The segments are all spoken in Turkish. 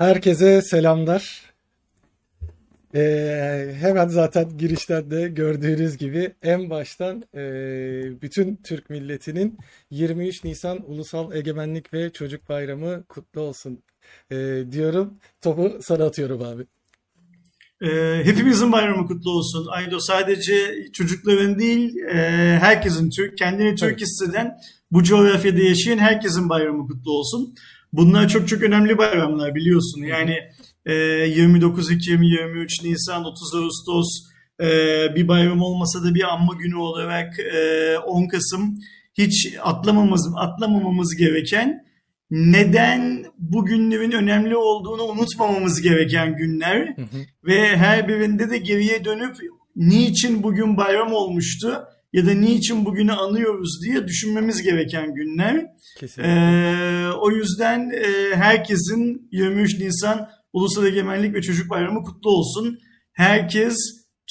Herkese selamlar. Ee, hemen zaten girişten de gördüğünüz gibi en baştan e, bütün Türk milletinin 23 Nisan Ulusal Egemenlik ve Çocuk Bayramı kutlu olsun e, diyorum. Topu sana atıyorum abi. Ee, hepimizin bayramı kutlu olsun. Aydo sadece çocukların değil, e, herkesin, Türk, kendini Türk hisseden, bu coğrafyada yaşayan herkesin bayramı kutlu olsun. Bunlar çok çok önemli bayramlar biliyorsun. Yani e, 29 Ekim, 23 Nisan, 30 Ağustos e, bir bayram olmasa da bir anma günü olarak e, 10 Kasım hiç atlamamamız, atlamamamız gereken neden bu günlerin önemli olduğunu unutmamamız gereken günler Hı hı. ve her birinde de geriye dönüp niçin bugün bayram olmuştu ya da niçin bugünü anıyoruz diye düşünmemiz gereken günler. Kesinlikle. Ee, o yüzden e, herkesin 23 Nisan Ulusal Egemenlik ve Çocuk Bayramı kutlu olsun. Herkes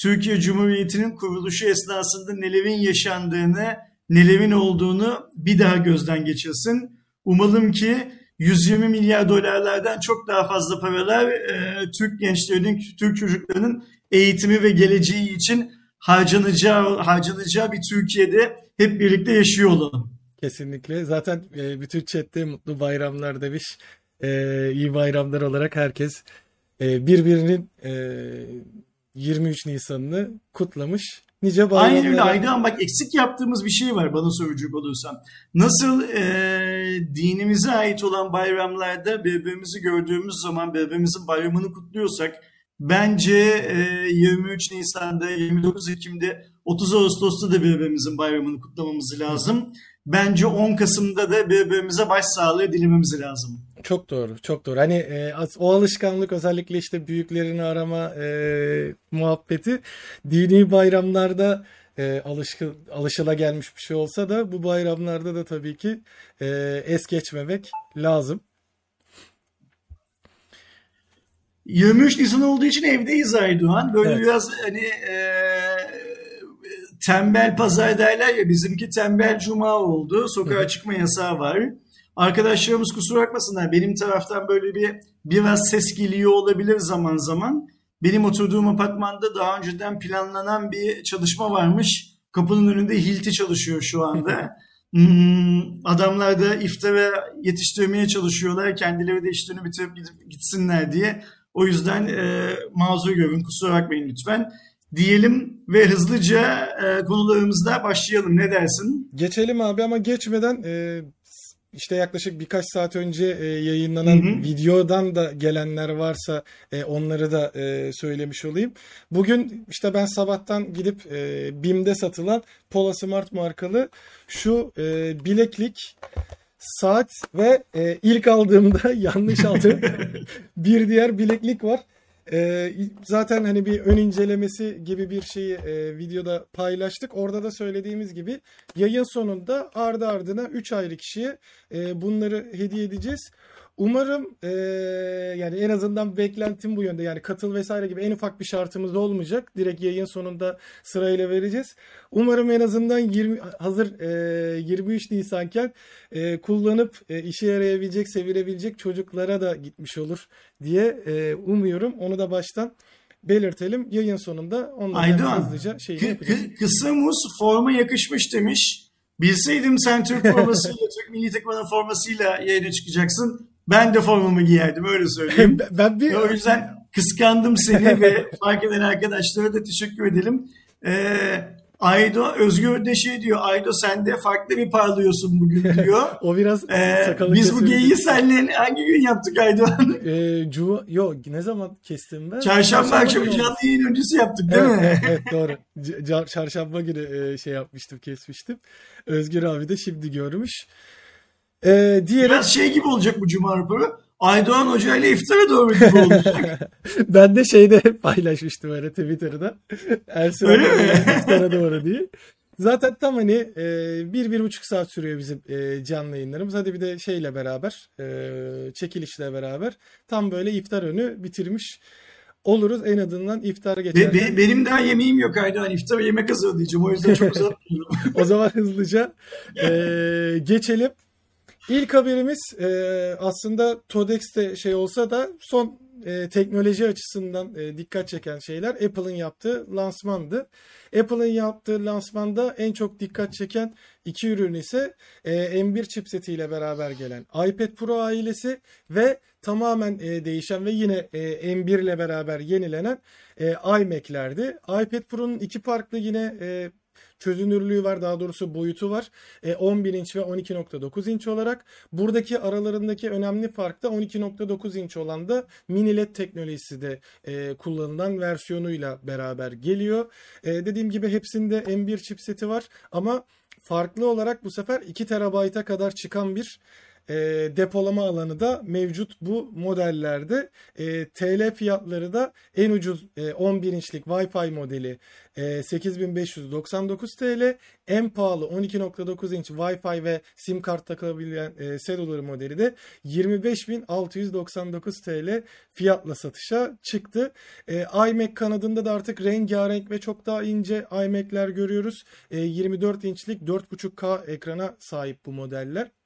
Türkiye Cumhuriyeti'nin kuruluşu esnasında nelerin yaşandığını, nelerin olduğunu bir daha gözden geçirsin. Umalım ki 120 milyar dolarlardan çok daha fazla paralar e, Türk gençlerinin, Türk çocuklarının eğitimi ve geleceği için harcanacağı, harcanacağı bir Türkiye'de hep birlikte yaşıyor olalım. Kesinlikle. Zaten e, bütün chatte mutlu bayramlar demiş. E, iyi bayramlar olarak herkes e, birbirinin e, 23 Nisan'ını kutlamış. Nice Aynen öyle bayramlara. Aydoğan bak eksik yaptığımız bir şey var bana soracak olursan. Nasıl e, dinimize ait olan bayramlarda birbirimizi gördüğümüz zaman birbirimizin bayramını kutluyorsak bence e, 23 Nisan'da, 29 Ekim'de, 30 Ağustos'ta da birbirimizin bayramını kutlamamız lazım. Bence 10 Kasım'da da birbirimize başsağlığı dilememiz lazım. Çok doğru, çok doğru. Hani e, o alışkanlık özellikle işte büyüklerini arama e, muhabbeti dini bayramlarda e, alışkı, alışılagelmiş bir şey olsa da bu bayramlarda da tabii ki e, es geçmemek lazım. 23 Nisan olduğu için evdeyiz Aydoğan. Böyle Evet. biraz hani e, tembel pazar derler ya bizimki tembel cuma oldu. Sokağa çıkma yasağı var. Arkadaşlarımız kusura bakmasınlar. Benim taraftan böyle bir biraz ses geliyor olabilir zaman zaman. Benim oturduğum apartmanda daha önceden planlanan bir çalışma varmış. Kapının önünde hilti çalışıyor şu anda. Hmm, adamlar da iftara yetiştirmeye çalışıyorlar. Kendileri de işlerini bitirip gidip gitsinler diye. O yüzden e, mazur görün, kusura bakmayın lütfen. Diyelim ve hızlıca e, konularımızda başlayalım. Ne dersin? Geçelim abi ama geçmeden e, işte yaklaşık birkaç saat önce e, yayınlanan Hı hı. videodan da gelenler varsa e, onları da e, söylemiş olayım. Bugün işte ben sabahtan gidip e, BİM'de satılan Pola Smart markalı şu e, bileklik saat ve e, ilk aldığımda yanlış aldığım bir diğer bileklik var. E, zaten hani bir ön incelemesi gibi bir şeyi e, videoda paylaştık. Orada da söylediğimiz gibi yayın sonunda ardı ardına 3 ayrı kişiye e, bunları hediye edeceğiz. Umarım e, yani en azından beklentim bu yönde. Yani katıl vesaire gibi en ufak bir şartımız olmayacak. Direkt yayın sonunda sırayla vereceğiz. Umarım en azından 20 hazır e, 23 Nisanken e, kullanıp e, işe yarayabilecek, sevilebilecek çocuklara da gitmiş olur diye e, umuyorum. Onu da baştan belirtelim. Yayın sonunda onları hemen Aydoğan, hızlıca kı- yapacağız. kı- kısa muz forma yakışmış demiş. Bilseydim sen Türk formasıyla, Türk milli takımının formasıyla yayına çıkacaksın. Ben de formamı giyerdim öyle söyleyeyim. Ben- bir o yüzden kıskandım seni ve fark eden arkadaşlara da teşekkür edelim. Ee, Aydo, Özgür de şey diyor, Aydo sen de farklı bir parlıyorsun bugün diyor. o biraz Ee, sakalı biz bu geyiği seninle hangi gün yaptık Aydoğan? Ee, Cuma, yok ne zaman kestim ben? Çarşamba akşamı günü canlı yayın öncesi yaptık değil Evet, mi? evet, evet, doğru. Çarşamba günü e, şey yapmıştım, kesmiştim. Özgür abi de şimdi görmüş. Ee, diğeri Biraz şey gibi olacak bu cuma raporu. Aydoğan Hoca ile iftara doğru gibi olacak. ben de şeyde paylaşmıştım öyle Twitter'da. Ersin Öyle mi? iftara doğru diye. Zaten tam hani e, bir, bir buçuk saat sürüyor bizim e, canlı yayınlarımız. Hadi bir de şeyle beraber, e, çekilişle beraber tam böyle iftar önü bitirmiş oluruz. En azından iftar Be- geçerken. be- benim daha yemeğim yok Aydoğan. İftara yemek hazırlayacağım. O yüzden çok uzatmıyorum. O zaman hızlıca e, geçelim. İlk haberimiz e, aslında Todex'te şey olsa da son e, teknoloji açısından e, dikkat çeken şeyler Apple'ın yaptığı lansmandı. Apple'ın yaptığı lansmanda en çok dikkat çeken iki ürün ise e, M1 chipsetiyle beraber gelen iPad Pro ailesi ve tamamen e, değişen ve yine e, M1 ile beraber yenilenen e, iMac'lerdi. iPad Pro'nun iki farklı yine e, çözünürlüğü var daha doğrusu boyutu var. E, 11 inç ve 12.9 inç olarak. Buradaki aralarındaki önemli fark da 12.9 inç olan da mini LED teknolojisi de e, kullanılan versiyonuyla beraber geliyor. E, dediğim gibi hepsinde M1 chipseti var ama farklı olarak bu sefer 2 terabayta kadar çıkan bir e, depolama alanı da mevcut bu modellerde. E, TL fiyatları da en ucuz e, 11 inçlik Wi-Fi modeli e, 8599 TL. En pahalı 12.9 inç Wi-Fi ve sim kart takılabilen e, cellular modeli de 25.699 TL fiyatla satışa çıktı. E, iMac kanadında da artık rengarenk ve çok daha ince iMac'ler görüyoruz. E, 24 inçlik 4.5K ekrana sahip bu modeller.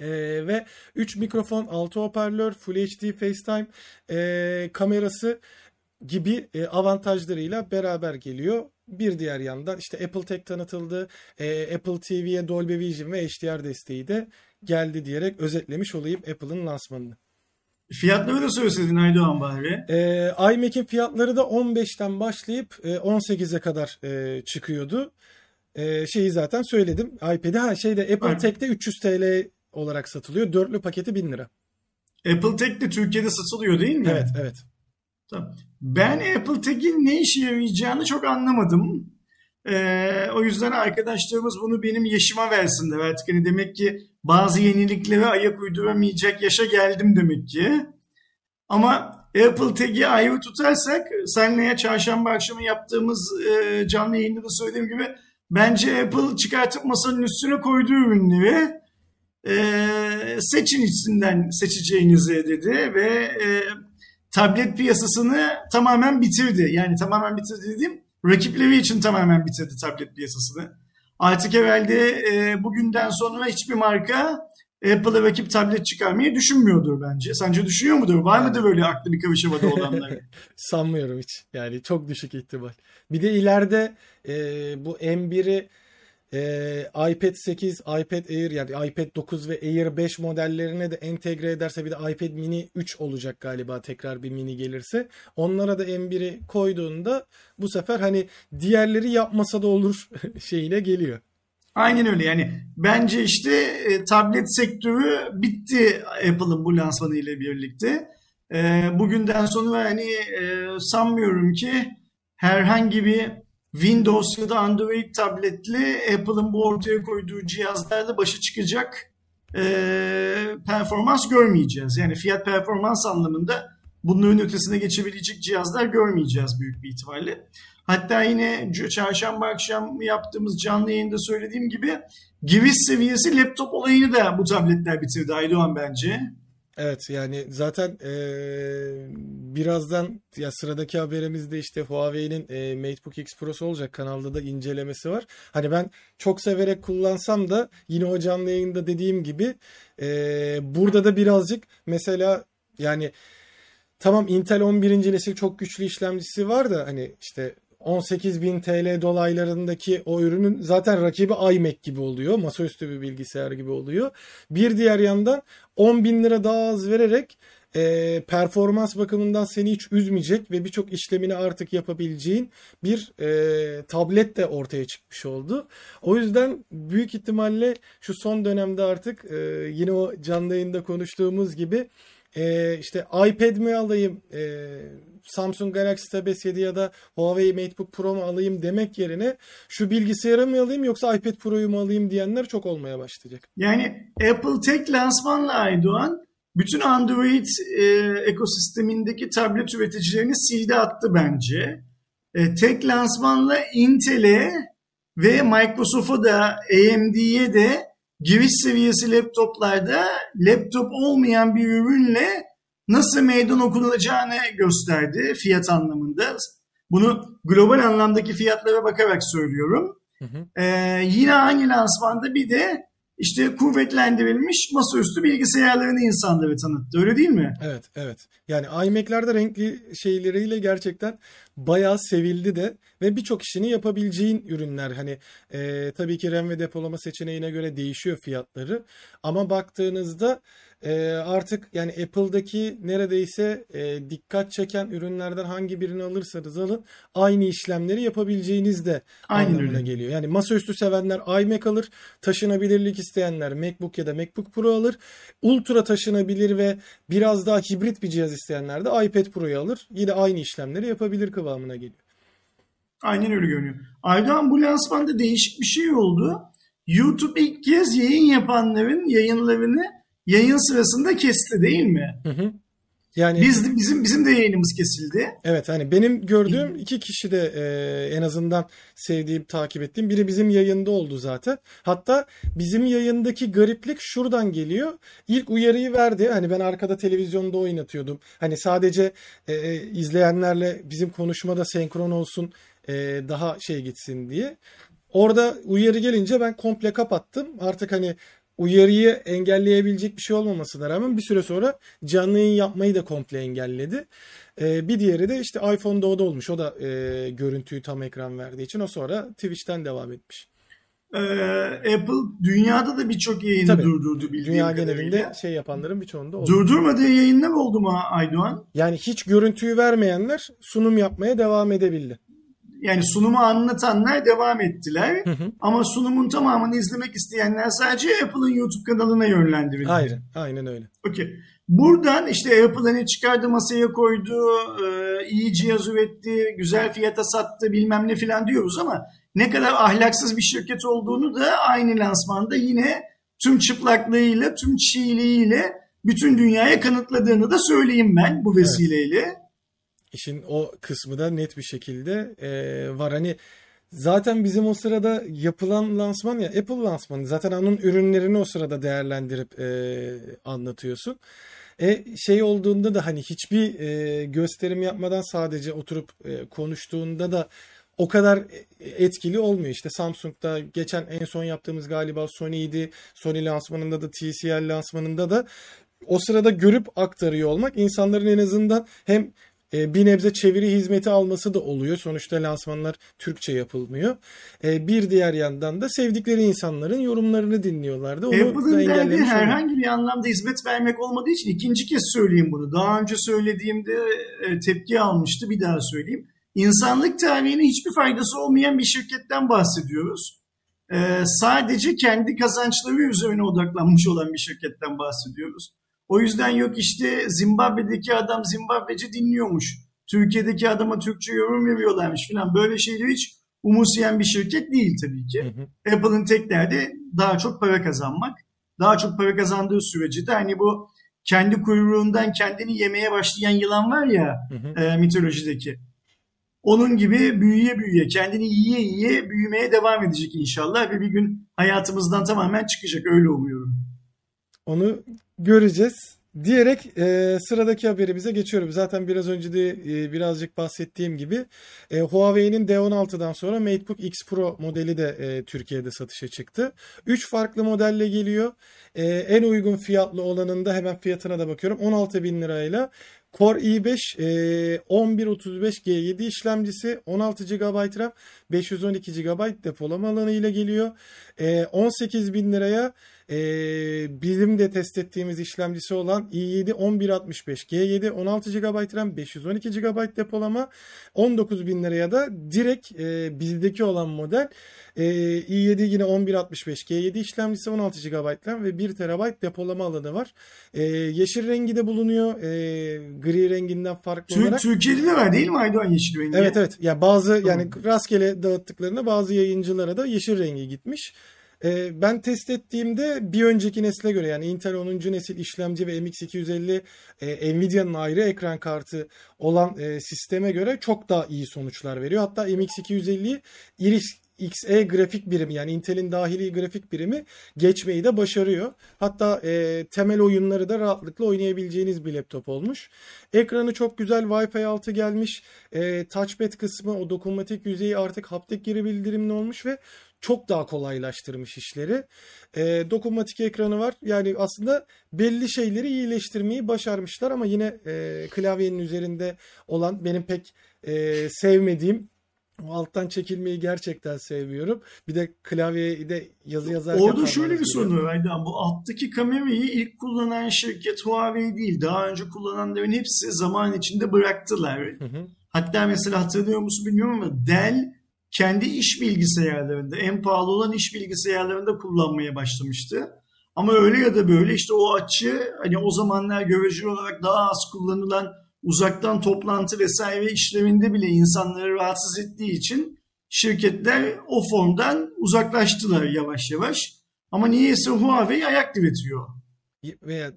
Ee, ve 3 mikrofon, 6 hoparlör, Full HD FaceTime e, kamerası gibi e, avantajlarıyla beraber geliyor. Bir diğer yandan işte Apple Tech tanıtıldı. E, Apple TV'ye Dolby Vision ve HDR desteği de geldi diyerek özetlemiş olayım Apple'ın lansmanını. Fiyatları da söyleseydin Aydoğan bari. E, iMac'in fiyatları da 15'ten başlayıp e, 18'e kadar e, çıkıyordu. E, şeyi zaten söyledim. iPad'i ha şeyde Apple. Tech'te 300 TL olarak satılıyor. Dörtlü paketi 1000 lira. Apple Tech de Türkiye'de satılıyor değil mi? Evet evet. Tamam. Ben Apple Tech'in ne işe yarayacağını çok anlamadım. Ee, o yüzden arkadaşlarımız bunu benim yaşıma versinler. Artık hani demek ki bazı yeniliklere ayak uyduramayacak yaşa geldim demek ki. Ama Apple Tech'i ayrı tutarsak senle çarşamba akşamı yaptığımız e, canlı yayında da söylediğim gibi bence Apple çıkartıp masanın üstüne koyduğu ürünleri seçin içinden seçeceğinizi dedi ve e, tablet piyasasını tamamen bitirdi. Yani tamamen bitirdi dediğim rakipleri için tamamen bitirdi tablet piyasasını. Artık herhalde e, bugünden sonra hiçbir marka Apple'a rakip tablet çıkarmayı düşünmüyordur bence. Sence düşünüyor mudur? Var mıdır böyle aklı bir karış havada olanlar? Sanmıyorum hiç. Yani çok düşük ihtimal. Bir de ileride e, bu M1'i e, iPad 8, iPad Air yani iPad 9 ve Air 5 modellerine de entegre ederse bir de iPad mini 3 olacak galiba tekrar bir mini gelirse. Onlara da M1'i koyduğunda bu sefer hani diğerleri yapmasa da olur şeyine geliyor. Aynen öyle yani bence işte e, tablet sektörü bitti Apple'ın bu lansmanı ile birlikte. E, bugünden sonra hani e, sanmıyorum ki herhangi bir Windows ya da Android tabletli Apple'ın bu ortaya koyduğu cihazlarla başa çıkacak e, performans görmeyeceğiz. Yani fiyat performans anlamında bunların ötesine geçebilecek cihazlar görmeyeceğiz büyük bir ihtimalle. Hatta yine çarşamba akşam yaptığımız canlı yayında söylediğim gibi giriş seviyesi laptop olayını da bu tabletler bitirdi Aydoğan bence. Evet yani zaten e, birazdan ya sıradaki haberimizde işte Huawei'nin e, MateBook X Pro'su olacak kanalda da incelemesi var. Hani ben çok severek kullansam da yine o canlı yayında dediğim gibi e, burada da birazcık mesela yani tamam Intel 11. nesil çok güçlü işlemcisi var da hani işte 18.000 TL dolaylarındaki o ürünün zaten rakibi iMac gibi oluyor. Masaüstü bir bilgisayar gibi oluyor. Bir diğer yandan 10 bin lira daha az vererek e, performans bakımından seni hiç üzmeyecek ve birçok işlemini artık yapabileceğin bir e, tablet de ortaya çıkmış oldu. O yüzden büyük ihtimalle şu son dönemde artık e, yine o canlı yayında konuştuğumuz gibi e, işte iPad mi alayım, e, Samsung Galaxy Tab S7 ya da Huawei MateBook Pro mu alayım demek yerine şu bilgisayarı mı alayım yoksa iPad Pro'yu mu alayım diyenler çok olmaya başlayacak. Yani Apple tek lansmanla Aydoğan bütün Android e, ekosistemindeki tablet üreticilerini sildi attı bence. E, tek lansmanla Intel'e ve Microsoft'a da AMD'ye de giriş seviyesi laptoplarda laptop olmayan bir ürünle nasıl meydan okunulacağını gösterdi fiyat anlamında. Bunu global anlamdaki fiyatlara bakarak söylüyorum. Hı hı. Ee, yine aynı lansmanda bir de işte kuvvetlendirilmiş masaüstü bilgisayarlarını insanlara tanıttı. Öyle değil mi? Evet, evet. Yani iMac'lerde renkli şeyleriyle gerçekten bayağı sevildi de ve birçok işini yapabileceğin ürünler. Hani e, tabii ki RAM ve depolama seçeneğine göre değişiyor fiyatları. Ama baktığınızda e, artık yani Apple'daki neredeyse e, dikkat çeken ürünlerden hangi birini alırsanız alın aynı işlemleri yapabileceğiniz de Aynen anlamına öyle. geliyor. Yani masaüstü sevenler iMac alır, taşınabilirlik isteyenler MacBook ya da MacBook Pro alır. Ultra taşınabilir ve biraz daha hibrit bir cihaz isteyenler de iPad Pro'yu alır. Yine aynı işlemleri yapabilir kıvamına geliyor. Aynen öyle görünüyor. Aydoğan bu lansmanda değişik bir şey oldu. YouTube ilk kez yayın yapanların yayınlarını yayın sırasında kesti değil mi? Hı hı. Yani Biz bizim bizim de yayınımız kesildi. Evet hani benim gördüğüm iki kişi de e, en azından sevdiğim, takip ettiğim. Biri bizim yayında oldu zaten. Hatta bizim yayındaki gariplik şuradan geliyor. İlk uyarıyı verdi. Hani ben arkada televizyonda oynatıyordum. Hani sadece e, e, izleyenlerle bizim konuşmada senkron olsun, e, daha şey gitsin diye. Orada uyarı gelince ben komple kapattım. Artık hani uyarıyı engelleyebilecek bir şey olmamasına rağmen bir süre sonra canlı yayın yapmayı da komple engelledi. Ee, bir diğeri de işte iPhone'da o da olmuş. O da e, görüntüyü tam ekran verdiği için o sonra Twitch'ten devam etmiş. Ee, Apple dünyada da birçok yayını Tabii. durdurdu bildiğim Dünya genelinde şey yapanların birçoğunda oldu. Durdurmadığı yayınlar oldu mu Aydoğan? Yani hiç görüntüyü vermeyenler sunum yapmaya devam edebildi. Yani sunumu anlatanlar devam ettiler. Hı hı. Ama sunumun tamamını izlemek isteyenler sadece Apple'ın YouTube kanalına yönlendirildi. Aynen, aynen öyle. Okey. Buradan işte Apple hani çıkardı masaya koydu, e, iyi cihaz üretti, güzel fiyata sattı bilmem ne filan diyoruz ama ne kadar ahlaksız bir şirket olduğunu da aynı lansmanda yine tüm çıplaklığıyla, tüm çiğliğiyle bütün dünyaya kanıtladığını da söyleyeyim ben bu vesileyle. İşin o kısmı da net bir şekilde e, var. Hani zaten bizim o sırada yapılan lansman ya Apple lansmanı. Zaten onun ürünlerini o sırada değerlendirip e, anlatıyorsun. E, şey olduğunda da hani hiçbir e, gösterim yapmadan sadece oturup e, konuştuğunda da o kadar etkili olmuyor. İşte Samsung'da geçen en son yaptığımız galiba Sony'ydi. Sony lansmanında da TCL lansmanında da o sırada görüp aktarıyor olmak insanların en azından hem e, bir nebze çeviri hizmeti alması da oluyor. Sonuçta lansmanlar Türkçe yapılmıyor. E, bir diğer yandan da sevdikleri insanların yorumlarını dinliyorlardı. Onu da Apple'ın derdi herhangi bir anlamda hizmet vermek olmadığı için ikinci kez söyleyeyim bunu. Daha önce söylediğimde e, tepki almıştı bir daha söyleyeyim. İnsanlık tarihine hiçbir faydası olmayan bir şirketten bahsediyoruz. E, sadece kendi kazançları üzerine odaklanmış olan bir şirketten bahsediyoruz. O yüzden yok işte Zimbabwe'deki adam Zimbabweci dinliyormuş. Türkiye'deki adama Türkçe yorum veriyorlarmış falan. Böyle şeyleri hiç umursayan bir şirket değil tabii ki. Apple'ın tek derdi daha çok para kazanmak. Daha çok para kazandığı sürece de hani bu kendi kuyruğundan kendini yemeye başlayan yılan var ya Hı hı. e, mitolojideki. Onun gibi büyüye büyüye, kendini yiye yiye büyümeye devam edecek inşallah ve bir gün hayatımızdan tamamen çıkacak öyle umuyorum. Onu göreceğiz. Diyerek e, sıradaki haberimize geçiyorum. Zaten biraz önce de e, birazcık bahsettiğim gibi e, Huawei'nin D16'dan sonra MateBook X Pro modeli de e, Türkiye'de satışa çıktı. 3 farklı modelle geliyor. E, en uygun fiyatlı olanında hemen fiyatına da bakıyorum. 16 bin lirayla Core i5 e, 1135G7 işlemcisi 16 GB RAM 512 GB depolama alanı ile geliyor. E, 18 bin liraya e, bizim de test ettiğimiz işlemcisi olan i7 1165G7 16 GB RAM 512 GB depolama 19 bin liraya da direkt e, bizdeki olan model e, i7 yine 1165G7 işlemcisi 16 GB RAM ve 1 TB depolama alanı var. E, yeşil rengi de bulunuyor. E, gri renginden farklı Tür- olarak. Türkiye'de de var değil mi Aydoğan Yeşil rengi? Evet evet. Ya bazı Tamam. yani rastgele dağıttıklarında bazı yayıncılara da yeşil rengi gitmiş. Ee, ben test ettiğimde bir önceki nesle göre yani Intel 10. nesil işlemci ve MX250 e, Nvidia'nın ayrı ekran kartı olan e, sisteme göre çok daha iyi sonuçlar veriyor. Hatta MX250'yi Iris XE grafik birimi yani Intel'in dahili grafik birimi geçmeyi de başarıyor. Hatta e, temel oyunları da rahatlıkla oynayabileceğiniz bir laptop olmuş. Ekranı çok güzel Wi-Fi 6 gelmiş. E, touchpad kısmı o dokunmatik yüzeyi artık haptik geri bildirimli olmuş ve çok daha kolaylaştırmış işleri. E, dokunmatik ekranı var. Yani aslında belli şeyleri iyileştirmeyi başarmışlar ama yine e, klavyenin üzerinde olan benim pek e, sevmediğim alttan çekilmeyi gerçekten sevmiyorum. Bir de klavyeyi de yazı yazarken Orada şöyle bir sorun var Aydan. Bu alttaki kamerayı ilk kullanan şirket Huawei değil. Daha önce kullananların hepsi zaman içinde bıraktılar. Hı hı. Hatta mesela hatırlıyor musun bilmiyorum ama Dell kendi iş bilgisayarlarında en pahalı olan iş bilgisayarlarında kullanmaya başlamıştı. Ama öyle ya da böyle işte o açı hani o zamanlar göreceli olarak daha az kullanılan uzaktan toplantı vesaire işlerinde bile insanları rahatsız ettiği için şirketler o formdan uzaklaştılar yavaş yavaş. Ama niyeyse Huawei ayak diretiyor.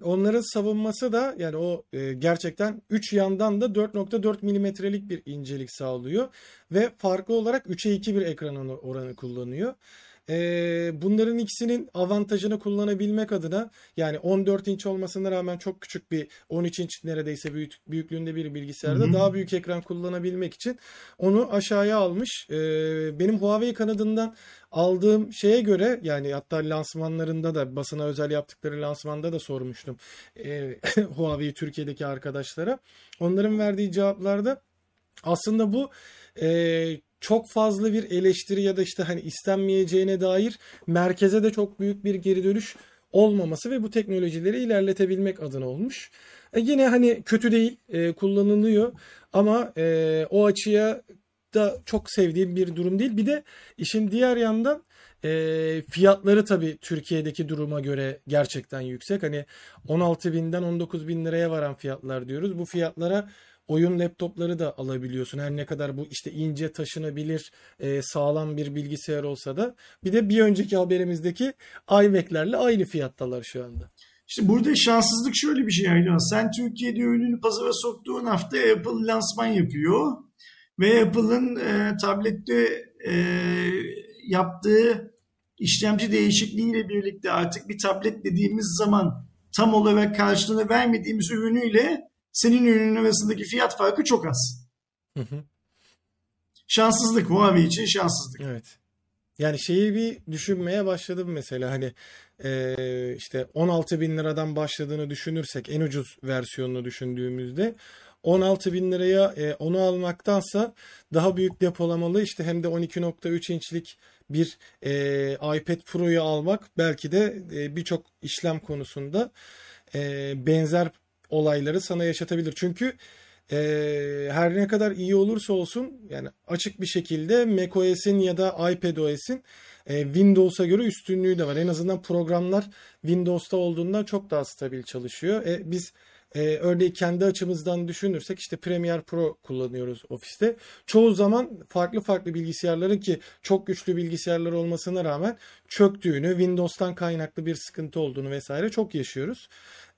Onların savunması da yani o e, gerçekten 3 yandan da 4.4 milimetrelik bir incelik sağlıyor ve farklı olarak 3'e 2 bir ekran oranı kullanıyor. E, bunların ikisinin avantajını kullanabilmek adına yani 14 inç olmasına rağmen çok küçük bir 13 inç neredeyse büyük, büyüklüğünde bir bilgisayarda Hı hı. daha büyük ekran kullanabilmek için onu aşağıya almış. E, benim Huawei kanadından aldığım şeye göre yani hatta lansmanlarında da basına özel yaptıkları lansmanda da sormuştum e, Huawei Türkiye'deki arkadaşlara. Onların verdiği cevaplarda aslında bu e, çok fazla bir eleştiri ya da işte hani istenmeyeceğine dair merkeze de çok büyük bir geri dönüş olmaması ve bu teknolojileri ilerletebilmek adına olmuş. E, yine hani kötü değil e, kullanılıyor ama e, o açıya da çok sevdiğim bir durum değil. Bir de işin diğer yandan e, fiyatları tabii Türkiye'deki duruma göre gerçekten yüksek. Hani 16 binden 19 bin liraya varan fiyatlar diyoruz. Bu fiyatlara oyun laptopları da alabiliyorsun. Her ne kadar bu işte ince taşınabilir e, sağlam bir bilgisayar olsa da. Bir de bir önceki haberimizdeki iMac'lerle aynı fiyattalar şu anda. İşte burada şanssızlık şöyle bir şey Aydan. Sen Türkiye'de ürünü pazara soktuğun hafta Apple lansman yapıyor. Ve Apple'ın e, tablette e, yaptığı işlemci değişikliğiyle birlikte artık bir tablet dediğimiz zaman tam olarak karşılığını vermediğimiz ürünüyle senin ürünün arasındaki fiyat farkı çok az. Hı hı. Şanssızlık Huawei için şanssızlık. Evet. Yani şeyi bir düşünmeye başladım mesela hani e, işte 16 bin liradan başladığını düşünürsek en ucuz versiyonunu düşündüğümüzde 16 bin liraya e, onu almaktansa daha büyük depolamalı işte hem de 12.3 inçlik bir e, iPad Pro'yu almak belki de e, birçok işlem konusunda e, benzer olayları sana yaşatabilir. Çünkü e, her ne kadar iyi olursa olsun yani açık bir şekilde macOS'in ya da iPadOS'in e, Windows'a göre üstünlüğü de var. En azından programlar Windows'ta olduğundan çok daha stabil çalışıyor. E, biz e, örneğin kendi açımızdan düşünürsek işte Premiere Pro kullanıyoruz ofiste. Çoğu zaman farklı farklı bilgisayarların ki çok güçlü bilgisayarlar olmasına rağmen çöktüğünü, Windows'tan kaynaklı bir sıkıntı olduğunu vesaire çok yaşıyoruz.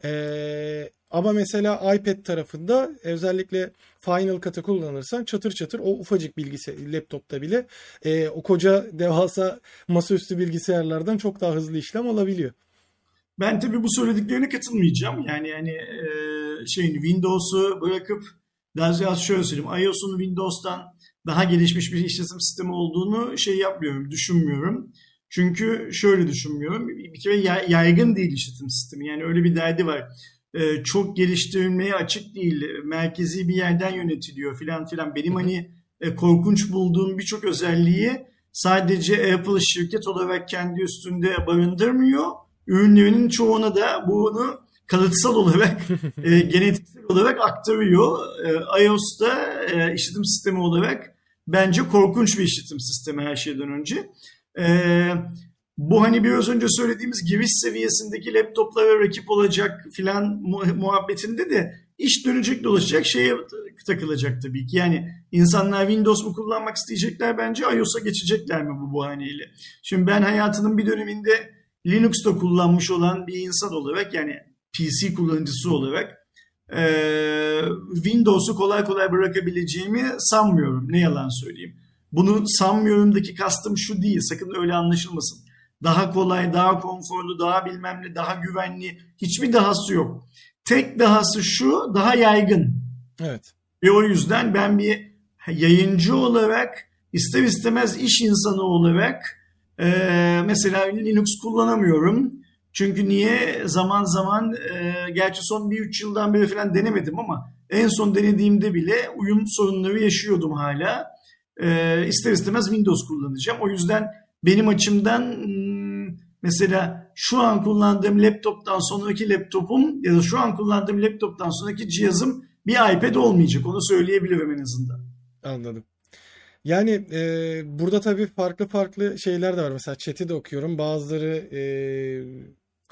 E, ama mesela iPad tarafında özellikle Final Cut'ı kullanırsan çatır çatır o ufacık bilgisayar laptopta bile e, o koca devasa masaüstü bilgisayarlardan çok daha hızlı işlem alabiliyor. Ben tabii bu söylediklerine katılmayacağım. Yani yani e, şeyin Windows'u bırakıp daha biraz şöyle söyleyeyim. iOS'un Windows'tan daha gelişmiş bir işletim sistemi olduğunu şey yapmıyorum, düşünmüyorum. Çünkü şöyle düşünmüyorum. Bir kere yay- yaygın değil işletim sistemi. Yani öyle bir derdi var. E, çok geliştirilmeye açık değil. Merkezi bir yerden yönetiliyor filan filan. Benim hani e, korkunç bulduğum birçok özelliği sadece Apple şirket olarak kendi üstünde barındırmıyor ürünlerinin çoğuna da bunu kalıtsal olarak, e, genetiksel olarak aktarıyor. E, iOS'ta e, işletim sistemi olarak bence korkunç bir işletim sistemi her şeyden önce. E, bu hani biraz önce söylediğimiz giriş seviyesindeki laptoplara rakip olacak filan mu- muhabbetinde de iş dönecek dolaşacak şeye takılacak tabii ki. Yani insanlar Windows mu kullanmak isteyecekler bence iOS'a geçecekler mi bu bahaneyle? Şimdi ben hayatının bir döneminde Linux'ta kullanmış olan bir insan olarak yani PC kullanıcısı olarak e, Windows'u kolay kolay bırakabileceğimi sanmıyorum. Ne yalan söyleyeyim. Bunu sanmıyorumdaki kastım şu değil. Sakın öyle anlaşılmasın. Daha kolay, daha konforlu, daha bilmem ne, daha güvenli. Hiçbir dahası yok. Tek dahası şu, daha yaygın. Evet. Ve o yüzden ben bir yayıncı olarak ister istemez iş insanı olarak Ee, mesela Linux kullanamıyorum. Çünkü niye zaman zaman e, gerçi son bir üç yıldan beri falan denemedim ama en son denediğimde bile uyum sorunları yaşıyordum hala. Ee, ister istemez Windows kullanacağım. O yüzden benim açımdan hmm, mesela şu an kullandığım laptoptan sonraki laptopum ya da şu an kullandığım laptoptan sonraki cihazım bir iPad olmayacak. Onu söyleyebilirim en azından. Anladım. Yani e, burada tabii farklı farklı şeyler de var. Mesela chat'i de okuyorum. Bazıları e,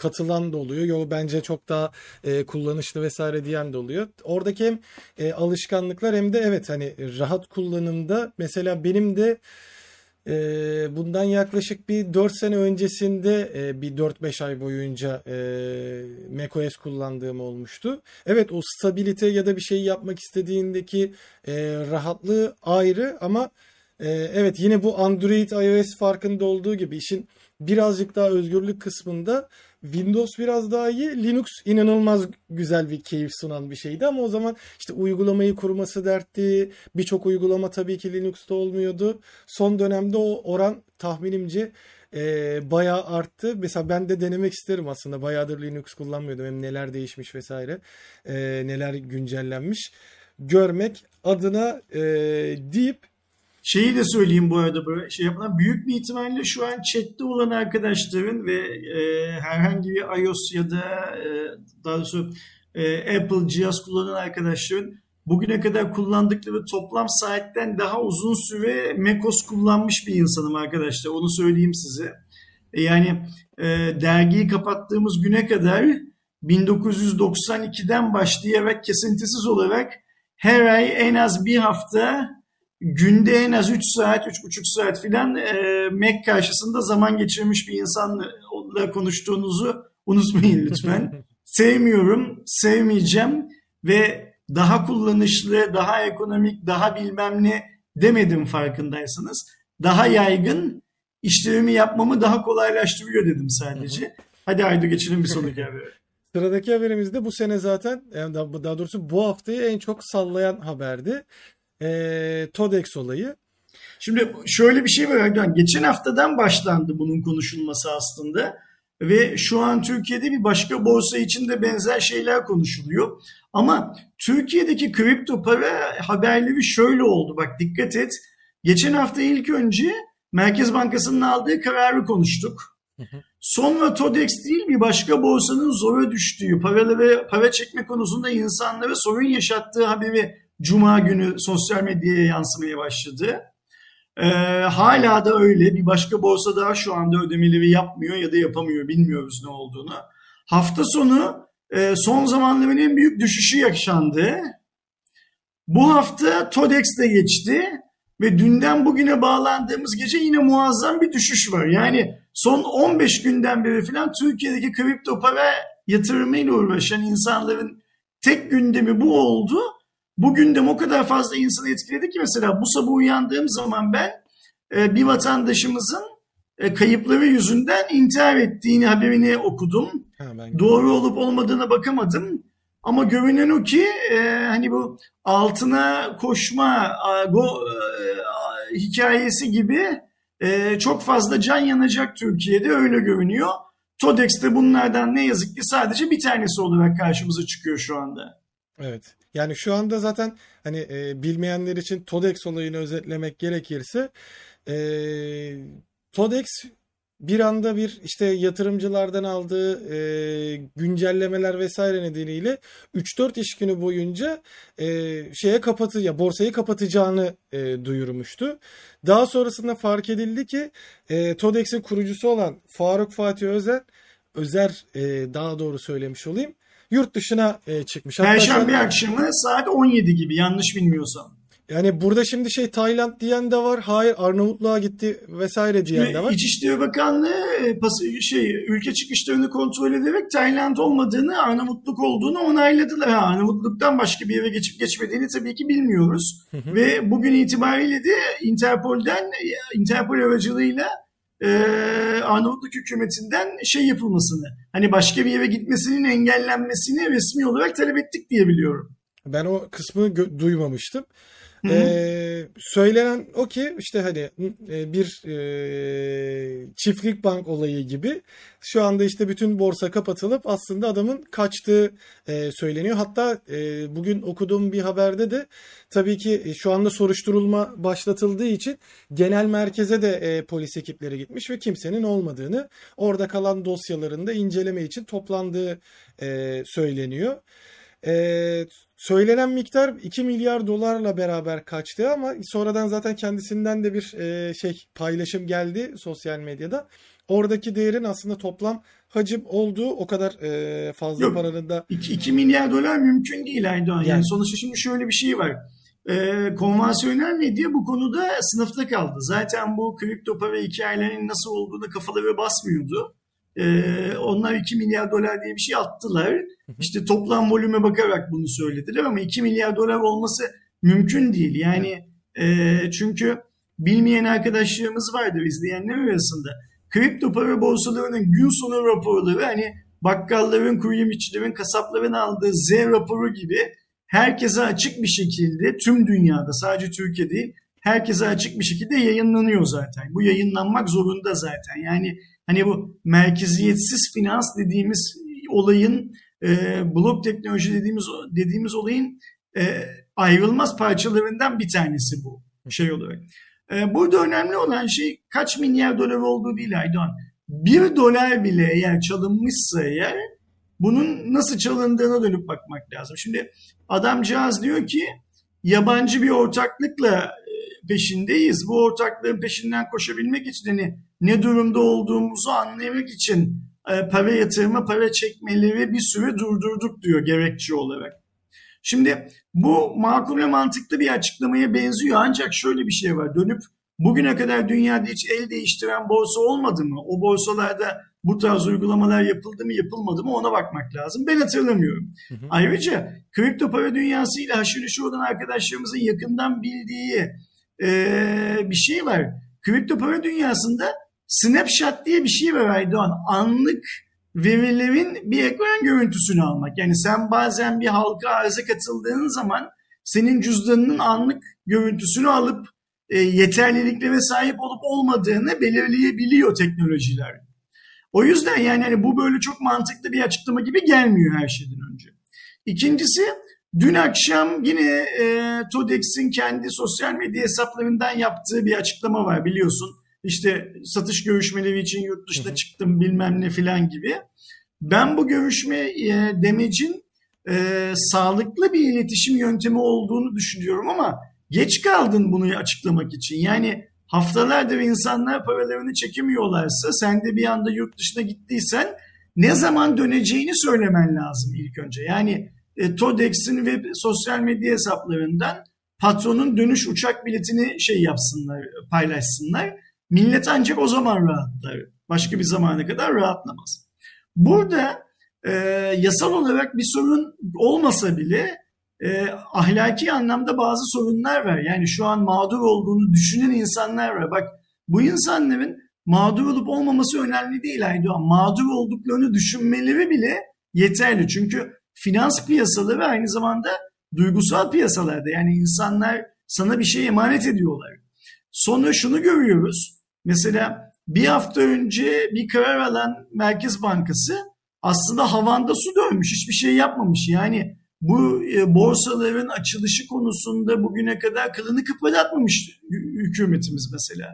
katılan da oluyor. Yo bence çok daha e, kullanışlı vesaire diyen de oluyor. Oradaki hem e, alışkanlıklar hem de evet hani rahat kullanımda mesela benim de e, bundan yaklaşık bir 4 sene öncesinde e, bir 4-5 ay boyunca e, macOS kullandığım olmuştu. Evet o stabilite ya da bir şey yapmak istediğindeki e, rahatlığı ayrı ama e, evet yine bu Android iOS farkında olduğu gibi işin birazcık daha özgürlük kısmında Windows biraz daha iyi. Linux inanılmaz güzel bir keyif sunan bir şeydi ama o zaman işte uygulamayı kurması dertti. Birçok uygulama tabii ki Linux'ta olmuyordu. Son dönemde o oran tahminimce e, bayağı arttı. Mesela ben de denemek isterim aslında. Bayağıdır Linux kullanmıyordum. Hem neler değişmiş vesaire. E, neler güncellenmiş. Görmek adına e, deyip Şeyi de söyleyeyim bu arada böyle şey yapılan büyük bir ihtimalle şu an chatte olan arkadaşların ve e, herhangi bir iOS ya da e, daha doğrusu e, Apple cihaz kullanan arkadaşların bugüne kadar kullandıkları toplam saatten daha uzun süre macOS kullanmış bir insanım arkadaşlar. Onu söyleyeyim size. E, yani e, dergiyi kapattığımız güne kadar 1992'den başlayarak kesintisiz olarak her ay en az bir hafta günde en az 3 saat, 3,5 saat filan e, Mac karşısında zaman geçirmiş bir insanla konuştuğunuzu unutmayın lütfen. Sevmiyorum, sevmeyeceğim ve daha kullanışlı, daha ekonomik, daha bilmem ne demedim farkındaysanız. Daha yaygın, işlerimi yapmamı daha kolaylaştırıyor dedim sadece. Hadi haydi geçelim bir sonraki habere. Sıradaki haberimiz de bu sene zaten daha doğrusu bu haftayı en çok sallayan haberdi e, TODEX olayı. Şimdi şöyle bir şey var Erdoğan. Geçen haftadan başlandı bunun konuşulması aslında. Ve şu an Türkiye'de bir başka borsa için de benzer şeyler konuşuluyor. Ama Türkiye'deki kripto para haberleri şöyle oldu. Bak dikkat et. Geçen hafta ilk önce Merkez Bankası'nın aldığı kararı konuştuk. Sonra TODEX değil bir başka borsanın zora düştüğü, paraları para çekme konusunda insanlara sorun yaşattığı haberi Cuma günü sosyal medyaya yansımaya başladı. Ee, hala da öyle. Bir başka borsa daha şu anda ödemeleri yapmıyor ya da yapamıyor. Bilmiyoruz ne olduğunu. Hafta sonu e, son zamanların en büyük düşüşü yaşandı. Bu hafta TODEX de geçti ve dünden bugüne bağlandığımız gece yine muazzam bir düşüş var. Yani son 15 günden beri falan Türkiye'deki kripto para yatırımıyla uğraşan insanların tek gündemi bu oldu. Bugün de o kadar fazla insanı etkiledi ki mesela bu sabah uyandığım zaman ben e, bir vatandaşımızın e, kayıpları yüzünden intihar ettiğini haberini okudum. Ha, Doğru olup olmadığına bakamadım. Ama görünen o ki e, hani bu altına koşma go, e, hikayesi gibi e, çok fazla can yanacak Türkiye'de öyle görünüyor. TODEX de bunlardan ne yazık ki sadece bir tanesi olarak karşımıza çıkıyor şu anda. Evet. Yani şu anda zaten hani e, bilmeyenler için TODEX olayını özetlemek gerekirse e, TODEX bir anda bir işte yatırımcılardan aldığı e, güncellemeler vesaire nedeniyle 3-4 iş günü boyunca e, şeye kapatı ya borsayı kapatacağını e, duyurmuştu. Daha sonrasında fark edildi ki e, TODEX'in kurucusu olan Faruk Fatih Özer Özer e, daha doğru söylemiş olayım yurt dışına e, çıkmış. Hatta Perşembe akşamı saat 17 gibi yanlış bilmiyorsam. Yani burada şimdi şey Tayland diyen de var. Hayır Arnavutluğa gitti vesaire diyen de var. İçişleri Bakanlığı e, şey ülke çıkışlarını kontrol ederek Tayland olmadığını, Arnavutluk olduğunu onayladılar. Ha, Arnavutluk'tan başka bir yere geçip geçmediğini tabii ki bilmiyoruz. Hı hı. Ve bugün itibariyle de Interpol'den Interpol aracılığıyla e, Arnavutluk hükümetinden şey yapılmasını, hani başka bir yere gitmesinin engellenmesini resmi olarak talep ettik diye biliyorum. Ben o kısmı duymamıştım. Ee, söylenen o ki işte hani e, bir e, çiftlik bank olayı gibi. Şu anda işte bütün borsa kapatılıp aslında adamın kaçtığı e, söyleniyor. Hatta e, bugün okuduğum bir haberde de tabii ki e, şu anda soruşturulma başlatıldığı için genel merkeze de e, polis ekipleri gitmiş ve kimsenin olmadığını, orada kalan dosyaların da inceleme için toplandığı e, söyleniyor. E, söylenen miktar 2 milyar dolarla beraber kaçtı ama sonradan zaten kendisinden de bir e, şey paylaşım geldi sosyal medyada. Oradaki değerin aslında toplam hacim olduğu o kadar e, fazla Yok, paranın da 2, 2 milyar dolar mümkün değil Aydoğan. Yani, Yani. sonuçta şimdi şöyle bir şey var. Ee, konvansiyonel medya bu konuda sınıfta kaldı. Zaten bu kripto para hikayelerinin nasıl olduğunu kafaları basmıyordu. Ee, onlar 2 milyar dolar diye bir şey attılar. İşte toplam volüme bakarak bunu söylediler ama 2 milyar dolar olması mümkün değil. Yani e, çünkü bilmeyen arkadaşlarımız vardır izleyenler arasında. Kripto para borsalarının gün sonu raporları hani bakkalların, yemişçilerin, kasapların aldığı Z raporu gibi herkese açık bir şekilde tüm dünyada sadece Türkiye değil herkese açık bir şekilde yayınlanıyor zaten. Bu yayınlanmak zorunda zaten. Yani hani bu merkeziyetsiz finans dediğimiz olayın e, blok teknoloji dediğimiz dediğimiz olayın e, ayrılmaz parçalarından bir tanesi bu şey olarak. E, burada önemli olan şey kaç milyar dolar olduğu değil Aydoğan. Bir dolar bile eğer çalınmışsa eğer bunun nasıl çalındığına dönüp bakmak lazım. Şimdi adamcağız diyor ki yabancı bir ortaklıkla peşindeyiz. Bu ortaklığın peşinden koşabilmek için hani ne durumda olduğumuzu anlamak için e, para yatırma, para çekmeleri bir süre durdurduk diyor gerekçe olarak. Şimdi bu makul ve mantıklı bir açıklamaya benziyor ancak şöyle bir şey var. Dönüp bugüne kadar dünyada hiç el değiştiren borsa olmadı mı? O borsalarda bu tarz uygulamalar yapıldı mı yapılmadı mı ona bakmak lazım. Ben hatırlamıyorum. Hı hı. Ayrıca kripto para dünyasıyla haşır neşir olan arkadaşlarımızın yakından bildiği eee, bir şey var. Kripto para dünyasında snapshot diye bir şey var Aydoğan. Anlık verilerin bir ekran görüntüsünü almak. Yani sen bazen bir halka arıza katıldığın zaman senin cüzdanının anlık görüntüsünü alıp e, yeterliliklere sahip olup olmadığını belirleyebiliyor teknolojiler. O yüzden yani hani bu böyle çok mantıklı bir açıklama gibi gelmiyor her şeyden önce. İkincisi dün akşam yine e, Todex'in kendi sosyal medya hesaplarından yaptığı bir açıklama var biliyorsun. İşte satış görüşmeleri için yurt dışına çıktım bilmem ne filan gibi. Ben bu görüşme e, demecin e, sağlıklı bir iletişim yöntemi olduğunu düşünüyorum ama geç kaldın bunu açıklamak için. Yani haftalardır insanlar paralarını çekemiyorlarsa sen de bir anda yurt dışına gittiysen ne zaman döneceğini söylemen lazım ilk önce. Yani e, Todex'in ve sosyal medya hesaplarından patronun dönüş uçak biletini şey yapsınlar, paylaşsınlar. Millet ancak o zaman rahatlar. Başka bir zamana kadar rahatlamaz. Burada e, yasal olarak bir sorun olmasa bile e, ahlaki anlamda bazı sorunlar var. Yani şu an mağdur olduğunu düşünen insanlar var. Bak bu insanların mağdur olup olmaması önemli değil Aydoğan. Mağdur olduklarını düşünmeleri bile yeterli. Çünkü finans piyasaları aynı zamanda duygusal piyasalarda. Yani insanlar sana bir şey emanet ediyorlar. Sonra şunu görüyoruz. Mesela bir hafta önce bir karar alan Merkez Bankası aslında havanda su dönmüş. Hiçbir şey yapmamış. Yani bu e, borsaların açılışı konusunda bugüne kadar kılını kıpırdatmamış hü- hükümetimiz mesela.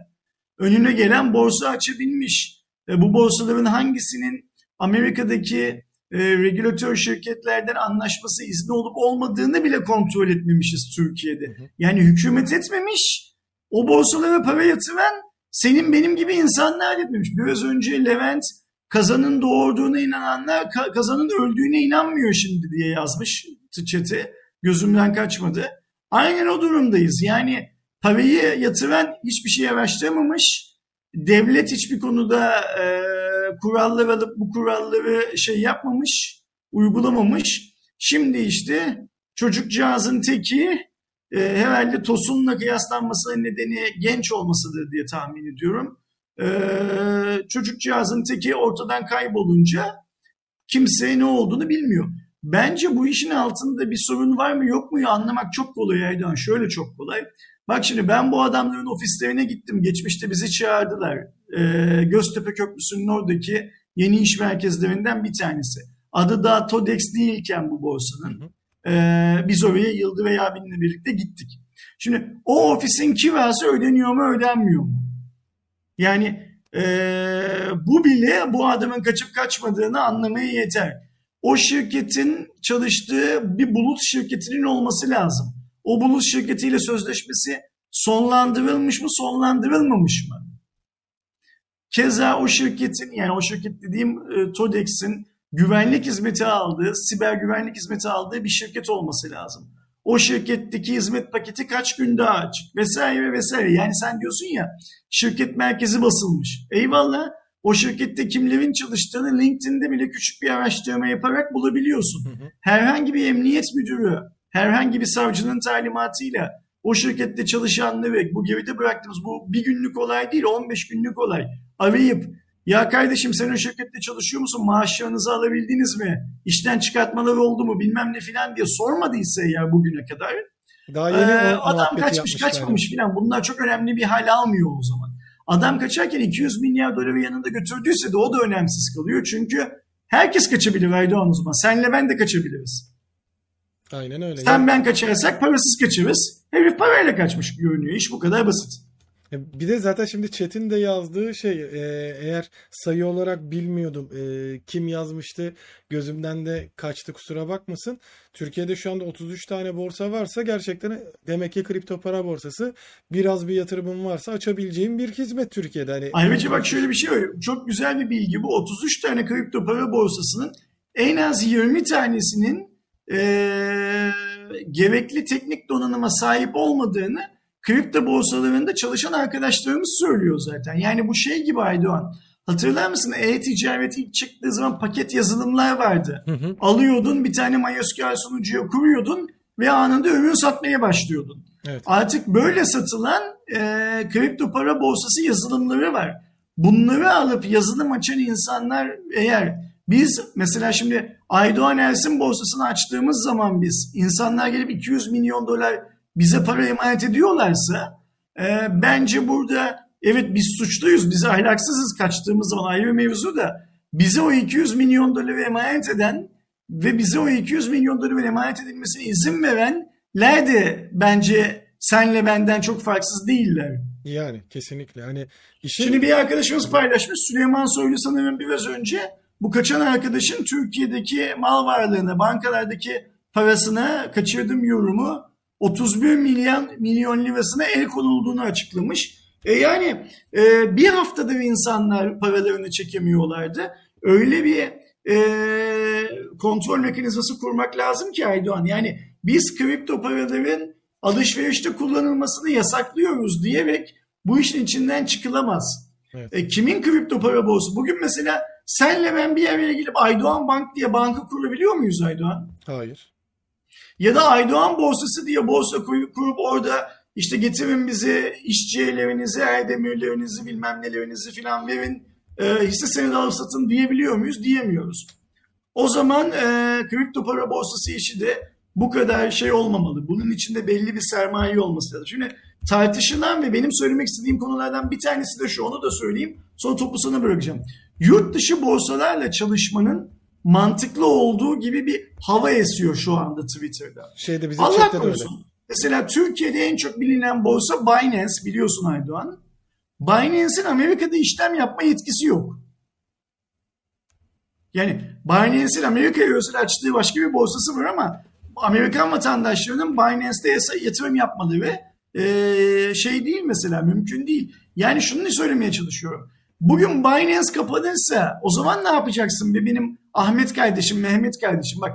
Önüne gelen borsa açabilmiş. E, bu borsaların hangisinin Amerika'daki e, regülatör şirketlerden anlaşması izni olup olmadığını bile kontrol etmemişiz Türkiye'de. Yani hükümet etmemiş, o borsalara para yatıran senin benim gibi insanlar etmemiş. Biraz önce Levent kazanın doğurduğuna inananlar ka- kazanın öldüğüne inanmıyor şimdi diye yazmış çete. Gözümden kaçmadı. Aynen o durumdayız. Yani parayı yatıran hiçbir şey araştırmamış. Devlet hiçbir konuda e, kurallar alıp bu kuralları şey yapmamış, uygulamamış. Şimdi işte çocukcağızın teki e, herhalde Tosun'la kıyaslanmasının nedeni genç olmasıdır diye tahmin ediyorum. E, çocukcağızın teki ortadan kaybolunca kimse ne olduğunu bilmiyor. Bence bu işin altında bir sorun var mı yok mu anlamak çok kolay Aydan. Şöyle çok kolay. Bak şimdi ben bu adamların ofislerine gittim. Geçmişte bizi çağırdılar. Ee, Göztepe Köprüsü'nün oradaki yeni iş merkezlerinden bir tanesi. Adı da Todex değilken bu borsanın. Ee, biz oraya Yıldı veya abinle birlikte gittik. Şimdi o ofisin kirası ödeniyor mu ödenmiyor mu? Yani ee, bu bile bu adamın kaçıp kaçmadığını anlamaya yeter. O şirketin çalıştığı bir bulut şirketinin olması lazım. O bulut şirketiyle sözleşmesi sonlandırılmış mı sonlandırılmamış mı? Keza o şirketin yani o şirket dediğim e, Todex'in güvenlik hizmeti aldığı, siber güvenlik hizmeti aldığı bir şirket olması lazım. O şirketteki hizmet paketi kaç gün daha açık vesaire vesaire. Yani sen diyorsun ya şirket merkezi basılmış. Eyvallah o şirkette kimlerin çalıştığını LinkedIn'de bile küçük bir araştırma yaparak bulabiliyorsun. Herhangi bir emniyet müdürü, herhangi bir savcının talimatıyla o şirkette çalışanları bu geride bıraktığımız bu bir günlük olay değil 15 günlük olay arayıp ya kardeşim sen o şirkette çalışıyor musun? Maaşlarınızı alabildiniz mi? İşten çıkartmaları oldu mu? Bilmem ne filan diye sormadıysa ya bugüne kadar. Daha yeni ee, adam kaçmış kaçmamış filan. Bunlar çok önemli bir hal almıyor o zaman. Adam kaçarken 200 milyar doları yanında götürdüyse de o da önemsiz kalıyor. Çünkü herkes kaçabilir Erdoğan o zaman. Senle ben de kaçabiliriz. Aynen öyle. Sen ben kaçarsak parasız kaçırız. Herif parayla kaçmış görünüyor. İş bu kadar basit. E, bir de zaten şimdi Chat'in de yazdığı şey e, eğer sayı olarak bilmiyordum e, kim yazmıştı gözümden de kaçtı kusura bakmasın. Türkiye'de şu anda 33 tane borsa varsa gerçekten demek ki kripto para borsası biraz bir yatırımın varsa açabileceğim bir hizmet Türkiye'de. Hani Ayrıca bak şöyle bir şey var. Çok güzel bir bilgi bu. 33 tane kripto para borsasının en az 20 tanesinin e, gerekli teknik donanıma sahip olmadığını kripto borsalarında çalışan arkadaşlarımız söylüyor zaten. Yani bu şey gibi Aydoğan. Hatırlar mısın? E-ticaret ilk çıktığı zaman paket yazılımlar vardı. Hı hı. Alıyordun bir tane MySQL sunucuya kuruyordun ve anında ürün satmaya başlıyordun. Evet. Artık böyle satılan e, kripto para borsası yazılımları var. Bunları alıp yazılım açan insanlar eğer biz mesela şimdi Aydoğan Ersin borsasını açtığımız zaman biz insanlar gelip 200 milyon dolar bize para emanet ediyorlarsa e, bence burada evet biz suçluyuz, biz ahlaksızız kaçtığımız zaman ayrı mevzu da bize o 200 milyon doları emanet eden ve bize o 200 milyon doları emanet edilmesine izin verenler de bence senle benden çok farksız değiller. Yani kesinlikle. Hani işin... Şimdi bir arkadaşımız paylaşmış. Süleyman Soylu sanırım biraz önce bu kaçan arkadaşın Türkiye'deki mal varlığını, bankalardaki parasını kaçırdım yorumu 31 milyon milyon lirasına el konulduğunu açıklamış. E yani e, bir haftada insanlar paralarını çekemiyorlardı. Öyle bir e, kontrol mekanizması kurmak lazım ki Aydoğan. Yani biz kripto paraların alışverişte kullanılmasını yasaklıyoruz diyerek bu işin içinden çıkılamaz. Evet. E, kimin kripto para borsası? Bugün mesela senle ben bir yere gelip Aydoğan Bank diye banka kurabiliyor muyuz Aydoğan? Hayır. Ya da Aydoğan borsası diye borsa kurup orada işte getirin bizi işçi evlerinizi, erdemirlerinizi bilmem nelerinizi filan verin e, hisse senedi alıp satın diyebiliyor muyuz? Diyemiyoruz. O zaman e, kripto para borsası işi de bu kadar şey olmamalı. Bunun içinde belli bir sermaye olması lazım. Şimdi tartışılan ve benim söylemek istediğim konulardan bir tanesi de şu onu da söyleyeyim. Sonra topu sana bırakacağım. Yurt dışı borsalarla çalışmanın mantıklı olduğu gibi bir hava esiyor şu anda Twitter'da. Şeyde bizim Allah korusun. Mesela Türkiye'de en çok bilinen borsa Binance biliyorsun Aydoğan. Binance'in Amerika'da işlem yapma yetkisi yok. Yani Binance'in Amerika'ya özel açtığı başka bir borsası var ama Amerikan vatandaşlarının Binance'de yatırım yapmaları e, şey değil mesela mümkün değil. Yani şunu söylemeye çalışıyorum. Bugün Binance kapanırsa o zaman ne yapacaksın be benim Ahmet kardeşim, Mehmet kardeşim? Bak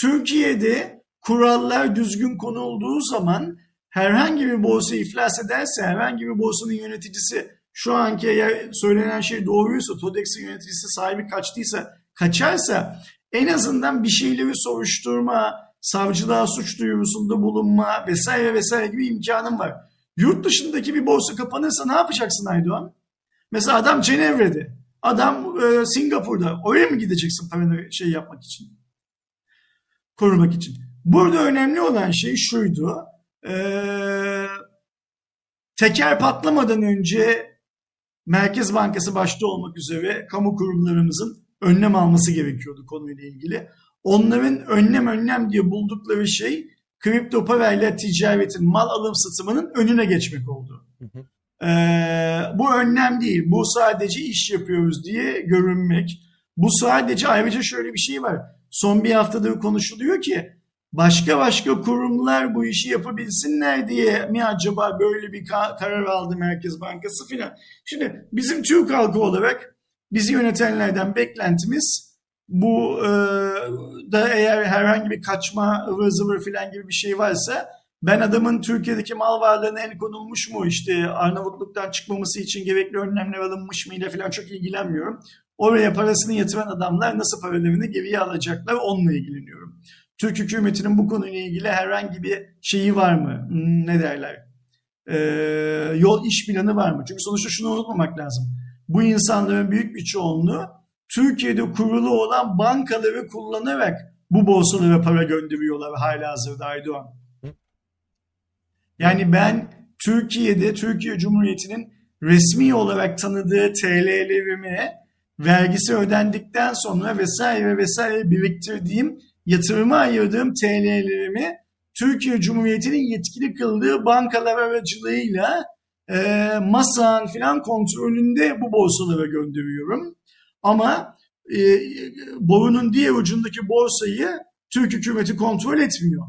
Türkiye'de kurallar düzgün konulduğu zaman herhangi bir borsa iflas ederse, herhangi bir borsanın yöneticisi şu anki eğer söylenen şey doğruysa, Todex'in yöneticisi sahibi kaçtıysa, kaçarsa en azından bir şeyleri soruşturma, savcılığa suç duyurusunda bulunma vesaire vesaire gibi imkanım var. Yurt dışındaki bir borsa kapanırsa ne yapacaksın Aydoğan? Mesela adam Cenevre'de, adam e, Singapur'da. Oraya mı gideceksin paranı şey yapmak için? Korumak için. Burada önemli olan şey şuydu. E, teker patlamadan önce Merkez Bankası başta olmak üzere kamu kurumlarımızın önlem alması gerekiyordu konuyla ilgili. Onların önlem önlem diye buldukları şey kripto parayla ticaretin, mal alım satımının önüne geçmek oldu. Hı hı. Ee, bu önlem değil. Bu sadece iş yapıyoruz diye görünmek. Bu sadece ayrıca şöyle bir şey var. Son bir haftadır konuşuluyor ki başka başka kurumlar bu işi yapabilsinler diye mi acaba böyle bir karar aldı Merkez Bankası filan. Şimdi bizim Türk halkı olarak bizi yönetenlerden beklentimiz bu e, da eğer herhangi bir kaçma ıvır zıvır filan gibi bir şey varsa ben adamın Türkiye'deki mal varlığına el konulmuş mu işte Arnavutluk'tan çıkmaması için gerekli önlemler alınmış mı ile falan çok ilgilenmiyorum. Oraya parasını yatıran adamlar nasıl paralarını geriye alacaklar onunla ilgileniyorum. Türk hükümetinin bu konuyla ilgili herhangi bir şeyi var mı? Hmm, ne derler? Ee, yol iş planı var mı? Çünkü sonuçta şunu unutmamak lazım. Bu insanların büyük bir çoğunluğu Türkiye'de kurulu olan bankaları kullanarak bu borsalara para gönderiyorlar hala hazırda Aydoğan. Yani ben Türkiye'de Türkiye Cumhuriyeti'nin resmi olarak tanıdığı TL'lerimi vergisi ödendikten sonra vesaire vesaire biriktirdiğim yatırıma ayırdığım TL'lerimi Türkiye Cumhuriyeti'nin yetkili kıldığı bankalar aracılığıyla e, masan filan kontrolünde bu borsalara gönderiyorum. Ama e, borunun diğer ucundaki borsayı Türk hükümeti kontrol etmiyor.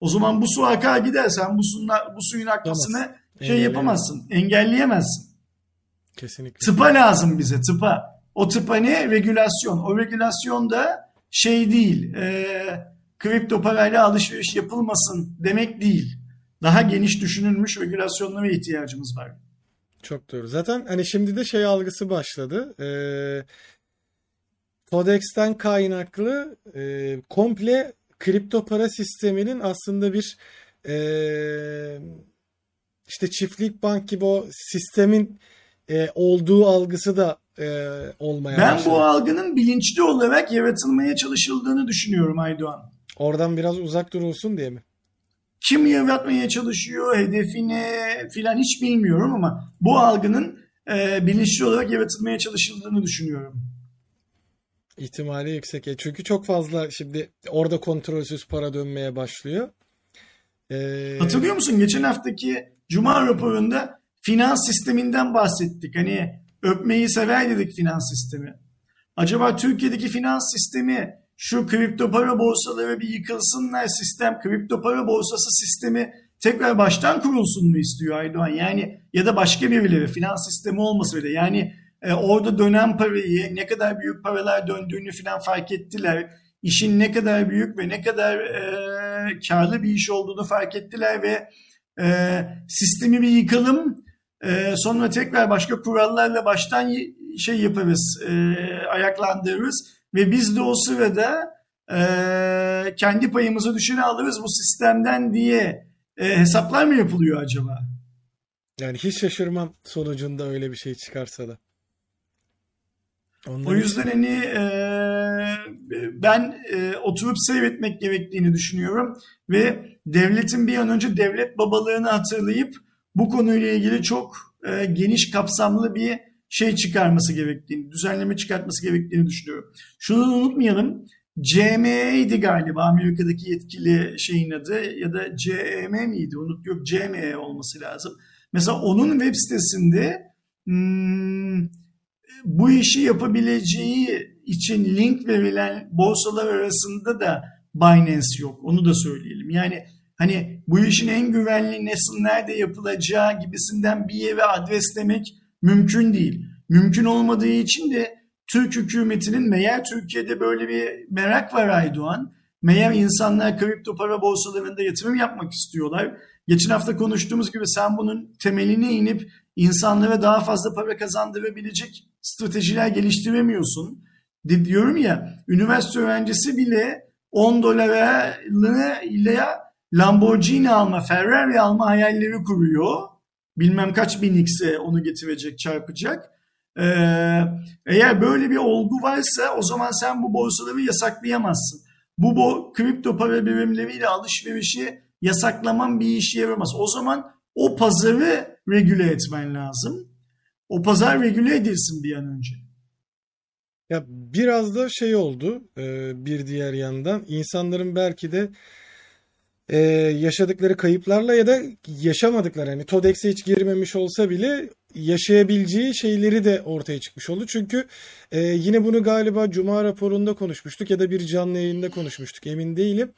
O zaman bu su akar gidersen bu, suyun, bu suyun akmasını şey yapamazsın, engelleyemezsin. Kesinlikle. Tıpa lazım bize, tıpa. O tıpa ne? Regülasyon. O regülasyon da şey değil, e, kripto parayla alışveriş yapılmasın demek değil. Daha geniş düşünülmüş regülasyonlara ihtiyacımız var. Çok doğru. Zaten hani şimdi de şey algısı başladı. Ee, Codex'ten kaynaklı e, komple kripto para sisteminin aslında bir e, işte çiftlik bank gibi o sistemin e, olduğu algısı da e, olmaya Ben başladı. bu algının bilinçli olarak yaratılmaya çalışıldığını düşünüyorum Aydoğan. Oradan biraz uzak durulsun diye mi? Kim yaratmaya çalışıyor, hedefine filan hiç bilmiyorum ama bu algının e, bilinçli olarak yaratılmaya çalışıldığını düşünüyorum. İhtimali yüksek. E, çünkü çok fazla şimdi orada kontrolsüz para dönmeye başlıyor. Ee... Hatırlıyor musun? Geçen haftaki Cuma raporunda finans sisteminden bahsettik. Hani öpmeyi sever dedik finans sistemi. Acaba Türkiye'deki finans sistemi şu kripto para borsaları bir yıkılsınlar sistem, kripto para borsası sistemi tekrar baştan kurulsun mu istiyor Aydoğan? Yani ya da başka birileri finans sistemi olması bile. Yani e, orada dönen parayı ne kadar büyük paralar döndüğünü falan fark ettiler. İşin ne kadar büyük ve ne kadar e, karlı bir iş olduğunu fark ettiler ve e, sistemi bir yıkalım. E, sonra tekrar başka kurallarla baştan şey yaparız, e, ayaklandırırız ve biz de o sırada e, kendi payımızı düşüne alırız bu sistemden diye e, hesaplar mı yapılıyor acaba? Yani hiç şaşırmam sonucunda öyle bir şey çıkarsa da. Ondan o yüzden hani e, ben e, oturup seyretmek gerektiğini düşünüyorum ve devletin bir an önce devlet babalığını hatırlayıp bu konuyla ilgili çok e, geniş kapsamlı bir şey çıkarması gerektiğini, düzenleme çıkartması gerektiğini düşünüyorum. Şunu da unutmayalım. CME'ydi galiba Amerika'daki yetkili şeyin adı ya da CM miydi? Unut yok CME olması lazım. Mesela onun web sitesinde hmm, bu işi yapabileceği için link verilen borsalar arasında da Binance yok. Onu da söyleyelim. Yani hani bu işin en güvenli nasıl nerede yapılacağı gibisinden bir yere adreslemek mümkün değil. Mümkün olmadığı için de Türk hükümetinin meğer Türkiye'de böyle bir merak var Aydoğan. Meğer insanlar kripto para borsalarında yatırım yapmak istiyorlar. Geçen hafta konuştuğumuz gibi sen bunun temeline inip insanlara daha fazla para kazandırabilecek stratejiler geliştiremiyorsun. Diyorum ya üniversite öğrencisi bile 10 dolara ile Lamborghini alma, Ferrari alma hayalleri kuruyor. Bilmem kaç bin x'e onu getirecek, çarpacak. Ee, eğer böyle bir olgu varsa o zaman sen bu borsaları yasaklayamazsın. Bu bo kripto para birimleriyle alışverişi yasaklaman bir işe yaramaz. O zaman o pazarı regüle etmen lazım. O pazar regüle edilsin bir an önce. Ya biraz da şey oldu e, bir diğer yandan insanların belki de e, yaşadıkları kayıplarla ya da yaşamadıkları hani TODEX'e hiç girmemiş olsa bile yaşayabileceği şeyleri de ortaya çıkmış oldu. Çünkü e, yine bunu galiba Cuma raporunda konuşmuştuk ya da bir canlı yayında konuşmuştuk emin değilim.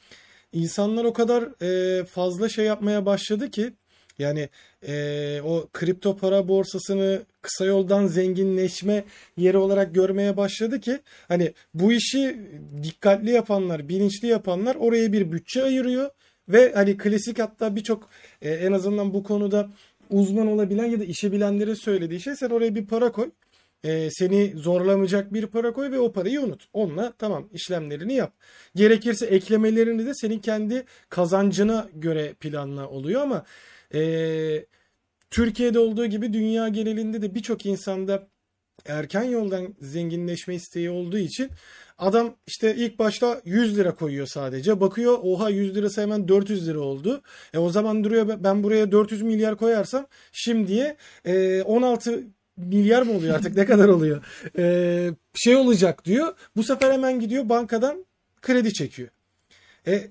İnsanlar o kadar e, fazla şey yapmaya başladı ki yani e, o kripto para borsasını kısa yoldan zenginleşme yeri olarak görmeye başladı ki hani bu işi dikkatli yapanlar, bilinçli yapanlar oraya bir bütçe ayırıyor ve hani klasik hatta birçok e, en azından bu konuda uzman olabilen ya da işi bilenlerin söylediği şey sen oraya bir para koy. E, seni zorlamayacak bir para koy ve o parayı unut. Onunla tamam işlemlerini yap. Gerekirse eklemelerini de senin kendi kazancına göre planla oluyor ama e, Türkiye'de olduğu gibi dünya genelinde de birçok insanda erken yoldan zenginleşme isteği olduğu için adam işte ilk başta 100 lira koyuyor sadece. Bakıyor oha 100 lirası hemen 400 lira oldu. E o zaman duruyor ben buraya 400 milyar koyarsam şimdiye e, 16 milyar mı oluyor artık ne kadar oluyor? E, şey olacak diyor. Bu sefer hemen gidiyor bankadan kredi çekiyor. E,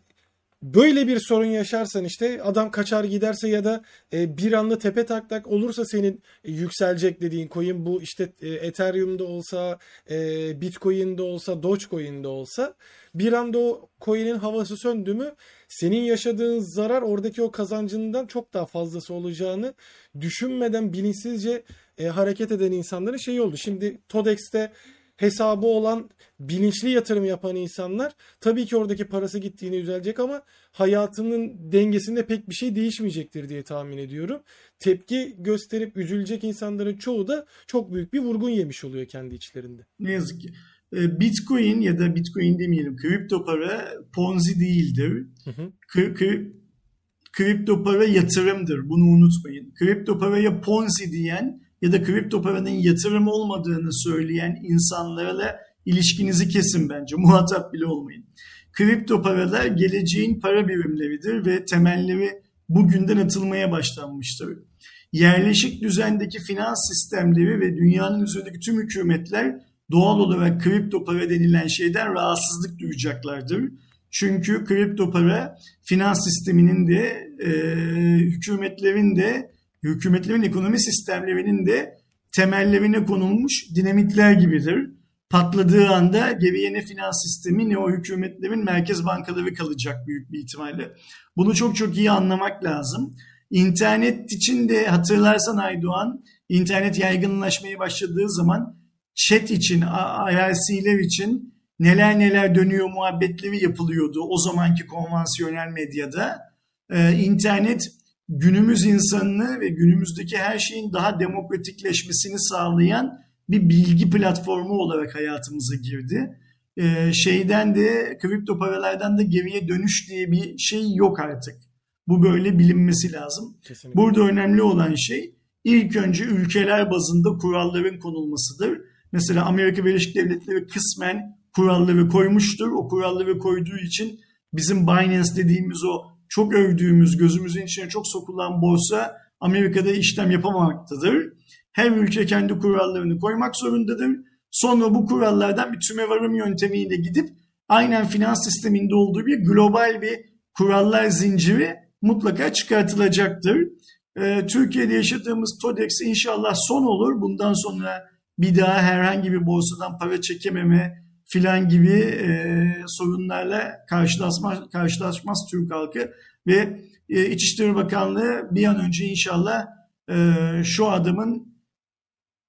Böyle bir sorun yaşarsan işte adam kaçar giderse ya da e, bir anda tepe taklak olursa senin e, yükselecek dediğin coin bu işte e, Ethereum'da olsa, e, Bitcoin'de olsa, Dogecoin'de olsa bir anda o coin'in havası söndü mü senin yaşadığın zarar oradaki o kazancından çok daha fazlası olacağını düşünmeden bilinçsizce e, hareket eden insanların şeyi oldu. Şimdi TODEX'te hesabı olan bilinçli yatırım yapan insanlar tabii ki oradaki parası gittiğini üzülecek ama hayatının dengesinde pek bir şey değişmeyecektir diye tahmin ediyorum. Tepki gösterip üzülecek insanların çoğu da çok büyük bir vurgun yemiş oluyor kendi içlerinde. Ne yazık ki. Ee, Bitcoin ya da Bitcoin demeyelim kripto para ponzi değildir. Hı hı. Kri, kri, kripto para yatırımdır. Bunu unutmayın. Kripto paraya ponzi diyen ya da kripto paranın yatırım olmadığını söyleyen insanlarla ilişkinizi kesin bence. Muhatap bile olmayın. Kripto paralar geleceğin para birimleridir ve temelleri bugünden atılmaya başlanmıştır. Yerleşik düzendeki finans sistemleri ve dünyanın üzerindeki tüm hükümetler doğal olarak kripto para denilen şeyden rahatsızlık duyacaklardır. Çünkü kripto para finans sisteminin de e, hükümetlerin de hükümetlerin ekonomi sistemlerinin de temellerine konulmuş dinamitler gibidir. Patladığı anda geriye ne finans sistemi ne o hükümetlerin merkez bankaları kalacak büyük bir ihtimalle. Bunu çok çok iyi anlamak lazım. İnternet için de hatırlarsan Aydoğan, internet yaygınlaşmaya başladığı zaman chat için, IRC'ler için neler neler dönüyor muhabbetleri yapılıyordu o zamanki konvansiyonel medyada. Ee, internet günümüz insanını ve günümüzdeki her şeyin daha demokratikleşmesini sağlayan bir bilgi platformu olarak hayatımıza girdi. Ee, şeyden de kripto paralardan da geriye dönüş diye bir şey yok artık. Bu böyle bilinmesi lazım. Kesinlikle. Burada önemli olan şey ilk önce ülkeler bazında kuralların konulmasıdır. Mesela Amerika Birleşik Devletleri kısmen kuralları koymuştur. O kuralları koyduğu için bizim Binance dediğimiz o çok övdüğümüz, gözümüzün içine çok sokulan borsa Amerika'da işlem yapamamaktadır. Her ülke kendi kurallarını koymak zorundadır. Sonra bu kurallardan bir tümevarım yöntemiyle gidip aynen finans sisteminde olduğu bir global bir kurallar zinciri mutlaka çıkartılacaktır. Ee, Türkiye'de yaşadığımız TODEX inşallah son olur. Bundan sonra bir daha herhangi bir borsadan para çekememe filan gibi e, sorunlarla karşılaşmaz, karşılaşmaz Türk halkı ve e, İçişleri Bakanlığı bir an önce inşallah e, şu adamın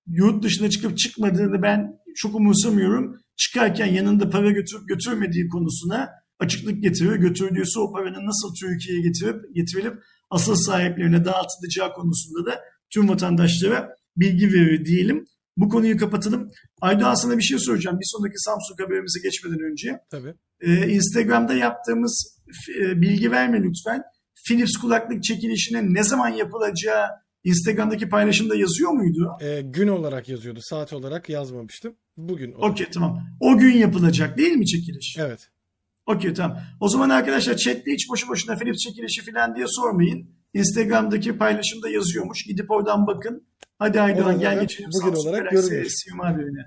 yurt dışına çıkıp çıkmadığını ben çok umursamıyorum. Çıkarken yanında para götürüp götürmediği konusuna açıklık getiriyor. Götürdüğüsü o paranın nasıl Türkiye'ye getirip getirilip asıl sahiplerine dağıtılacağı konusunda da tüm vatandaşlara bilgi verir diyelim. Bu konuyu kapatalım. Aydoğan sana bir şey soracağım. Bir sonraki Samsung haberimize geçmeden önce. Tabii. Ee, Instagram'da yaptığımız e, bilgi verme lütfen. Philips kulaklık çekilişinin ne zaman yapılacağı Instagram'daki paylaşımda yazıyor muydu? E, gün olarak yazıyordu. Saat olarak yazmamıştım. Bugün. Okey tamam. O gün yapılacak değil mi çekiliş? Evet. Okey tamam. O zaman arkadaşlar chatte hiç boşu boşuna Philips çekilişi falan diye sormayın. Instagram'daki paylaşımda yazıyormuş. Gidip oradan bakın. Hadi Aydoğan gel geçelim bugün Samsung olarak. S20 haberine.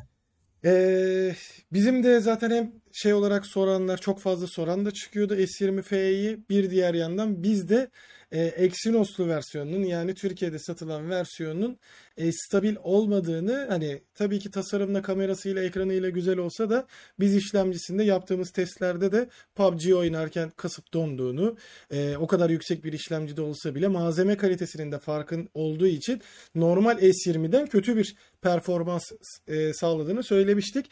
Ee, bizim de zaten hem şey olarak soranlar çok fazla soran da çıkıyordu S20F'yi. Bir diğer yandan biz de e, Exynos'lu versiyonunun yani Türkiye'de satılan versiyonun e, stabil olmadığını hani tabii ki tasarımla kamerasıyla ekranıyla güzel olsa da biz işlemcisinde yaptığımız testlerde de PUBG oynarken kasıp donduğunu e, o kadar yüksek bir işlemcide olsa bile malzeme kalitesinin de farkın olduğu için normal S20'den kötü bir performans e, sağladığını söylemiştik.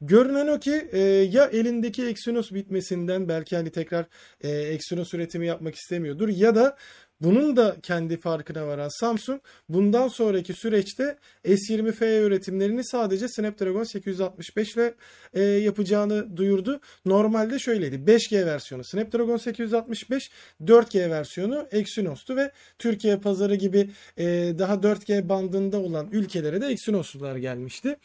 Görünen o ki e, ya elindeki Exynos bitmesinden belki hani tekrar e, Exynos üretimi yapmak istemiyordur ya da bunun da kendi farkına varan Samsung bundan sonraki süreçte S20F üretimlerini sadece Snapdragon 865 ile e, yapacağını duyurdu. Normalde şöyleydi. 5G versiyonu Snapdragon 865, 4G versiyonu Exynos'tu ve Türkiye pazarı gibi e, daha 4G bandında olan ülkelere de Exynos'lular gelmişti.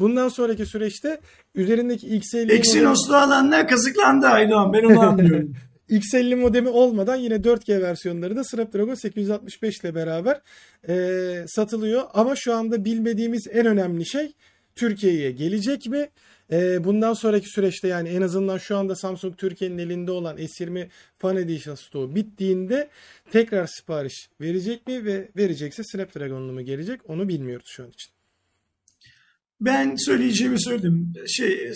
Bundan sonraki süreçte üzerindeki X50 Exynos'lu alanlar kazıklandı Aydoğan. Ben onu anlıyorum. X50 modemi olmadan yine 4G versiyonları da Snapdragon 865 ile beraber e, satılıyor. Ama şu anda bilmediğimiz en önemli şey Türkiye'ye gelecek mi? E, bundan sonraki süreçte yani en azından şu anda Samsung Türkiye'nin elinde olan S20 Fan Edition stoğu bittiğinde tekrar sipariş verecek mi ve verecekse Snapdragon'lu mu gelecek onu bilmiyoruz şu an için. Ben söyleyeceğimi söyledim. Şey,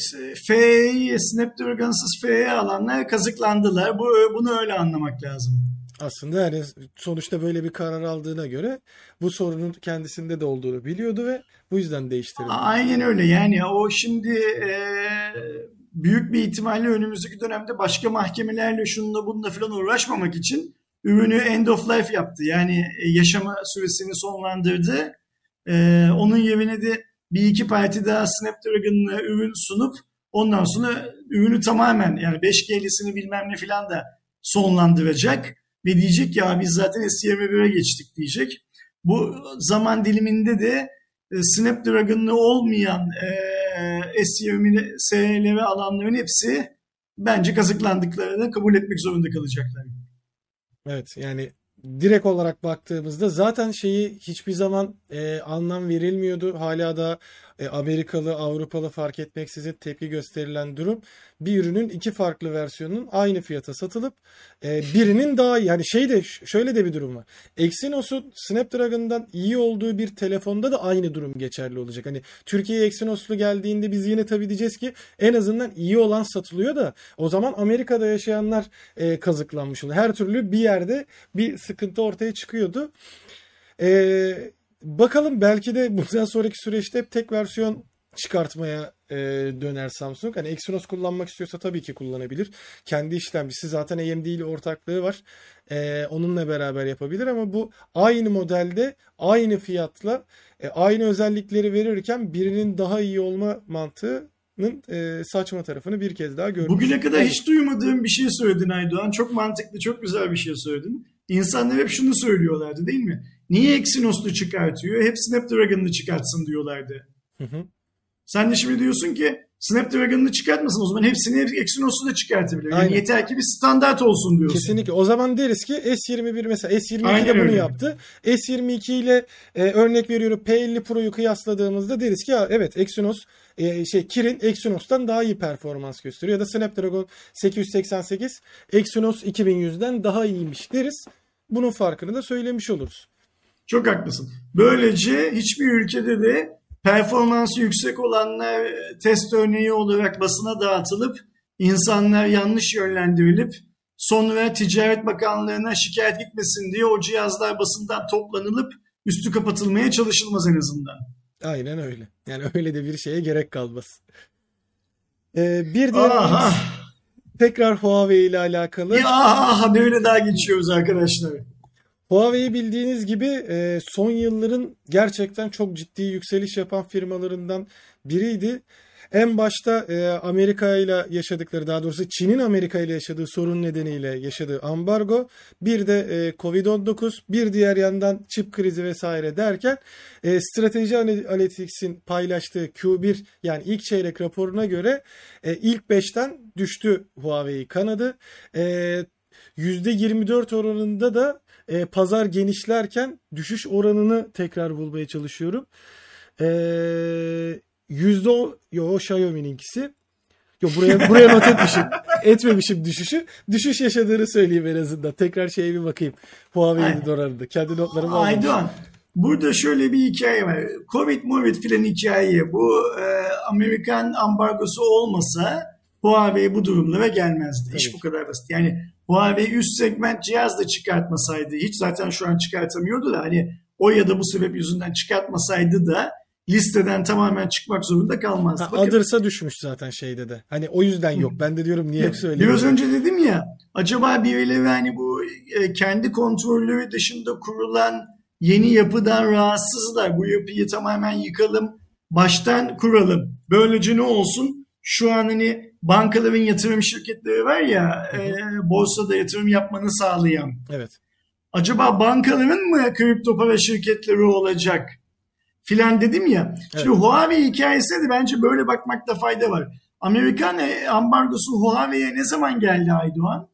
F'yi, Snapdragon'sız F'ye alanlar kazıklandılar. Bu, bunu öyle anlamak lazım. Aslında yani sonuçta böyle bir karar aldığına göre bu sorunun kendisinde de olduğunu biliyordu ve bu yüzden değiştirdi. Aynen öyle. Yani o şimdi e, büyük bir ihtimalle önümüzdeki dönemde başka mahkemelerle şununla bununla falan uğraşmamak için ürünü end of life yaptı. Yani yaşama süresini sonlandırdı. E, onun yerine de bir iki parti daha Snapdragon'la ürün sunup ondan sonra ürünü tamamen yani 5G'lisini bilmem ne filan da sonlandıracak ve diyecek ya biz zaten S21'e geçtik diyecek. Bu zaman diliminde de Snapdragon'lı olmayan e, S20 SLV alanların hepsi bence kazıklandıklarını kabul etmek zorunda kalacaklar. Evet yani direkt olarak baktığımızda zaten şeyi hiçbir zaman e, anlam verilmiyordu. Hala da e, Amerikalı, Avrupalı fark etmeksizin tepki gösterilen durum bir ürünün iki farklı versiyonunun aynı fiyata satılıp e, birinin daha. Yani şey de şöyle de bir durum var. Exynos'un Snapdragon'dan iyi olduğu bir telefonda da aynı durum geçerli olacak. Hani Türkiye'ye Exynos'lu geldiğinde biz yine tabii diyeceğiz ki en azından iyi olan satılıyor da o zaman Amerika'da yaşayanlar e, kazıklanmış oluyor. Her türlü bir yerde bir sıkıntı ortaya çıkıyordu. Eee Bakalım belki de bundan sonraki süreçte hep tek versiyon çıkartmaya e, döner Samsung. Hani Exynos kullanmak istiyorsa tabii ki kullanabilir. Kendi işlemcisi zaten AMD ile ortaklığı var. E, onunla beraber yapabilir ama bu aynı modelde aynı fiyatla e, aynı özellikleri verirken birinin daha iyi olma mantığının e, saçma tarafını bir kez daha görmüş. Bugüne kadar hiç duymadığım bir şey söyledin Aydoğan. Çok mantıklı, çok güzel bir şey söyledin. İnsanlar hep şunu söylüyorlardı değil mi? Niye Exynos'lu çıkartıyor? Hep Snapdragon'lı çıkartsın diyorlardı. Hı hı. Sen de şimdi diyorsun ki Snapdragon'lı çıkartmasın o zaman hepsini Exynos'lu da çıkartabilir. Yani yeter ki bir standart olsun diyorsun. Kesinlikle. O zaman deriz ki S21 mesela S22'de Aynen bunu öyle. yaptı. S22 ile e, örnek veriyorum P50 Pro'yu kıyasladığımızda deriz ki ya evet Exynos e, şey Kirin Exynos'tan daha iyi performans gösteriyor ya da Snapdragon 888 Exynos 2100'den daha iyiymiş deriz. Bunun farkını da söylemiş oluruz. Çok haklısın. Böylece hiçbir ülkede de performansı yüksek olanlar e, test örneği olarak basına dağıtılıp insanlar yanlış yönlendirilip sonra Ticaret Bakanlığı'na şikayet gitmesin diye o cihazlar basından toplanılıp üstü kapatılmaya çalışılmaz en azından. Aynen öyle. Yani öyle de bir şeye gerek kalmaz. E, bir diğer Aha, tekrar Huawei ile alakalı. ya aha böyle daha geçiyoruz arkadaşlar. Huawei bildiğiniz gibi e, son yılların gerçekten çok ciddi yükseliş yapan firmalarından biriydi. En başta e, Amerika ile yaşadıkları daha doğrusu Çin'in Amerika ile yaşadığı sorun nedeniyle yaşadığı ambargo bir de e, Covid-19 bir diğer yandan çip krizi vesaire derken Strateji Analytics'in paylaştığı Q1 yani ilk çeyrek raporuna göre ilk 5'ten düştü Huawei kanadı. E, %24 oranında da e, pazar genişlerken düşüş oranını tekrar bulmaya çalışıyorum. E, yüzde o, yo o Xiaomi'ninkisi. Yo buraya buraya not etmişim. Etmemişim düşüşü. Düşüş yaşadığını söyleyeyim en azından. Tekrar şeye bir bakayım. Huawei'nin oranında. Kendi notlarımı aldım. Aydoğan. Burada şöyle bir hikaye var. Covid, Movid filan hikaye. Bu e, Amerikan ambargosu olmasa Huawei bu durumlara gelmezdi. Evet. İş bu kadar basit. Yani Huawei üst segment cihaz da çıkartmasaydı hiç zaten şu an çıkartamıyordu da hani o ya da bu sebep yüzünden çıkartmasaydı da listeden tamamen çıkmak zorunda kalmazdı. Ha, Adırsa düşmüş zaten şeyde de. Hani o yüzden yok. Ben de diyorum niye hep söylüyorum. Biraz önce dedim ya acaba birileri hani bu e, kendi kontrolleri dışında kurulan yeni yapıdan rahatsızlar. Bu yapıyı tamamen yıkalım, baştan kuralım. Böylece ne olsun? Şu an hani bankaların yatırım şirketleri var ya e, borsada yatırım yapmanı sağlayan. Evet. Acaba bankaların mı kripto para şirketleri olacak? Filan dedim ya. Evet. Şimdi Huawei hikayesine de bence böyle bakmakta fayda var. Amerikan e, ambargosu Huawei'ye ne zaman geldi Aydoğan?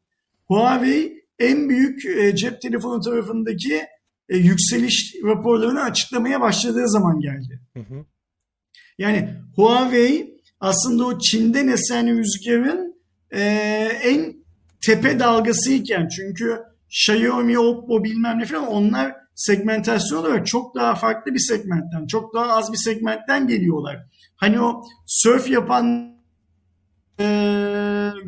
Huawei en büyük e, cep telefonu tarafındaki e, yükseliş raporlarını açıklamaya başladığı zaman geldi. Hı hı. Yani Huawei aslında o Çin'den esen rüzgarın e, en tepe dalgasıyken çünkü Xiaomi, Oppo bilmem ne falan onlar segmentasyon olarak çok daha farklı bir segmentten, çok daha az bir segmentten geliyorlar. Hani o surf yapan e,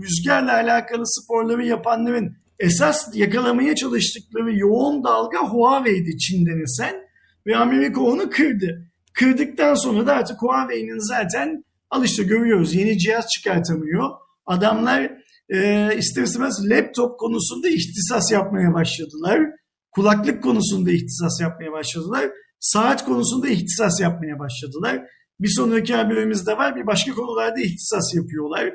rüzgarla alakalı sporları yapanların esas yakalamaya çalıştıkları yoğun dalga Huawei'di Çin'den esen ve Amerika onu kırdı. Kırdıktan sonra da artık Huawei'nin zaten Al işte görüyoruz yeni cihaz çıkartamıyor. Adamlar e, ister istemez laptop konusunda ihtisas yapmaya başladılar. Kulaklık konusunda ihtisas yapmaya başladılar. Saat konusunda ihtisas yapmaya başladılar. Bir sonraki haberimizde var bir başka konularda ihtisas yapıyorlar.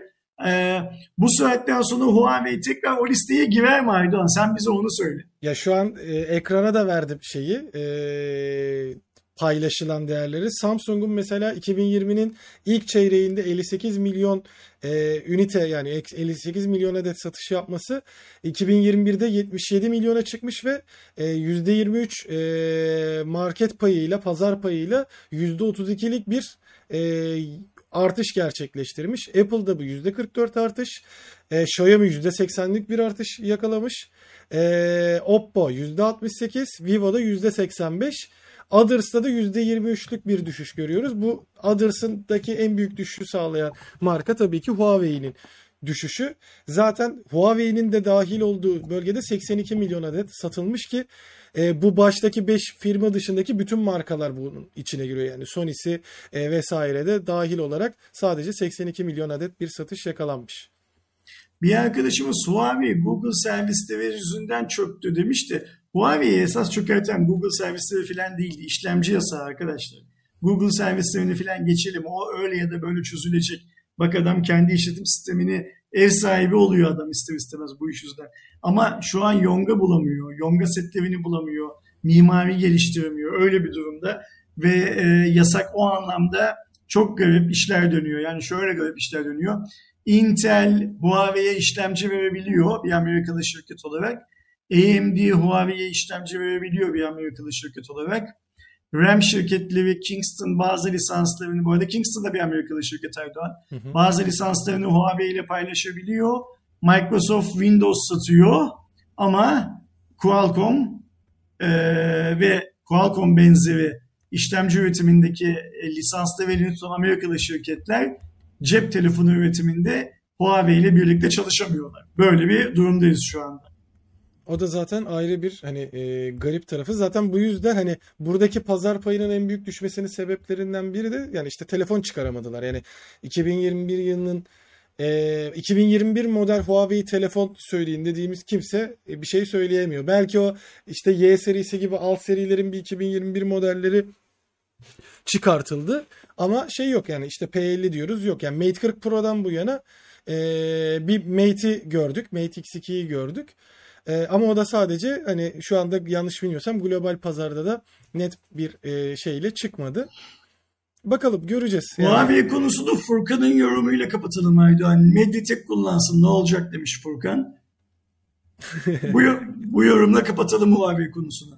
Ee, bu saatten sonra Huawei tekrar o listeye girer mi Aydoğan? Sen bize onu söyle. Ya şu an e, ekrana da verdim şeyi. E, paylaşılan değerleri. Samsung'un mesela 2020'nin ilk çeyreğinde 58 milyon e, ünite yani 58 milyon adet satış yapması 2021'de 77 milyona çıkmış ve e, %23 e, market payıyla pazar payıyla %32'lik bir e, artış gerçekleştirmiş. Apple'da bu %44 artış. E, Xiaomi %80'lik bir artış yakalamış. E, Oppo %68, Vivo'da %85. Others'ta da %23'lük bir düşüş görüyoruz. Bu Others'ındaki en büyük düşüşü sağlayan marka tabii ki Huawei'nin düşüşü. Zaten Huawei'nin de dahil olduğu bölgede 82 milyon adet satılmış ki e, bu baştaki 5 firma dışındaki bütün markalar bunun içine giriyor. Yani Sony'si e, vesaire de dahil olarak sadece 82 milyon adet bir satış yakalanmış. Bir arkadaşımız Huawei Google servisleri yüzünden çöktü demişti. Huawei'yi esas çökerten Google servisleri falan değildi. İşlemci yasağı arkadaşlar. Google servislerini falan geçelim. O öyle ya da böyle çözülecek. Bak adam kendi işletim sistemini ev sahibi oluyor adam ister istemez bu iş yüzden. Ama şu an Yonga bulamıyor. Yonga setlerini bulamıyor. Mimari geliştiremiyor. Öyle bir durumda. Ve e, yasak o anlamda çok garip işler dönüyor. Yani şöyle garip işler dönüyor. Intel Huawei'ye işlemci verebiliyor bir Amerikalı şirket olarak. AMD Huawei'ye işlemci verebiliyor bir Amerikalı şirket olarak. RAM şirketleri Kingston bazı lisanslarını, bu arada Kingston da bir Amerikalı şirket Erdoğan. Hı hı. Bazı lisanslarını Huawei ile paylaşabiliyor. Microsoft Windows satıyor ama Qualcomm e, ve Qualcomm benzeri işlemci üretimindeki e, lisanslı ve tutan Amerikalı şirketler cep telefonu üretiminde Huawei ile birlikte çalışamıyorlar. Böyle bir durumdayız şu anda. O da zaten ayrı bir hani e, garip tarafı. Zaten bu yüzden hani buradaki pazar payının en büyük düşmesinin sebeplerinden biri de yani işte telefon çıkaramadılar. Yani 2021 yılının e, 2021 model Huawei telefon söyleyin dediğimiz kimse e, bir şey söyleyemiyor. Belki o işte Y serisi gibi alt serilerin bir 2021 modelleri çıkartıldı. Ama şey yok yani işte P50 diyoruz yok. Yani Mate 40 Pro'dan bu yana e, bir Mate'i gördük. Mate X2'yi gördük. E, ama o da sadece hani şu anda yanlış bilmiyorsam global pazarda da net bir e, şeyle çıkmadı. Bakalım göreceğiz. Yani. Huawei konusunu Furkan'ın yorumuyla kapatalım Aydoğan. Mediatek kullansın ne olacak demiş Furkan. bu, bu yorumla kapatalım Huawei konusunu.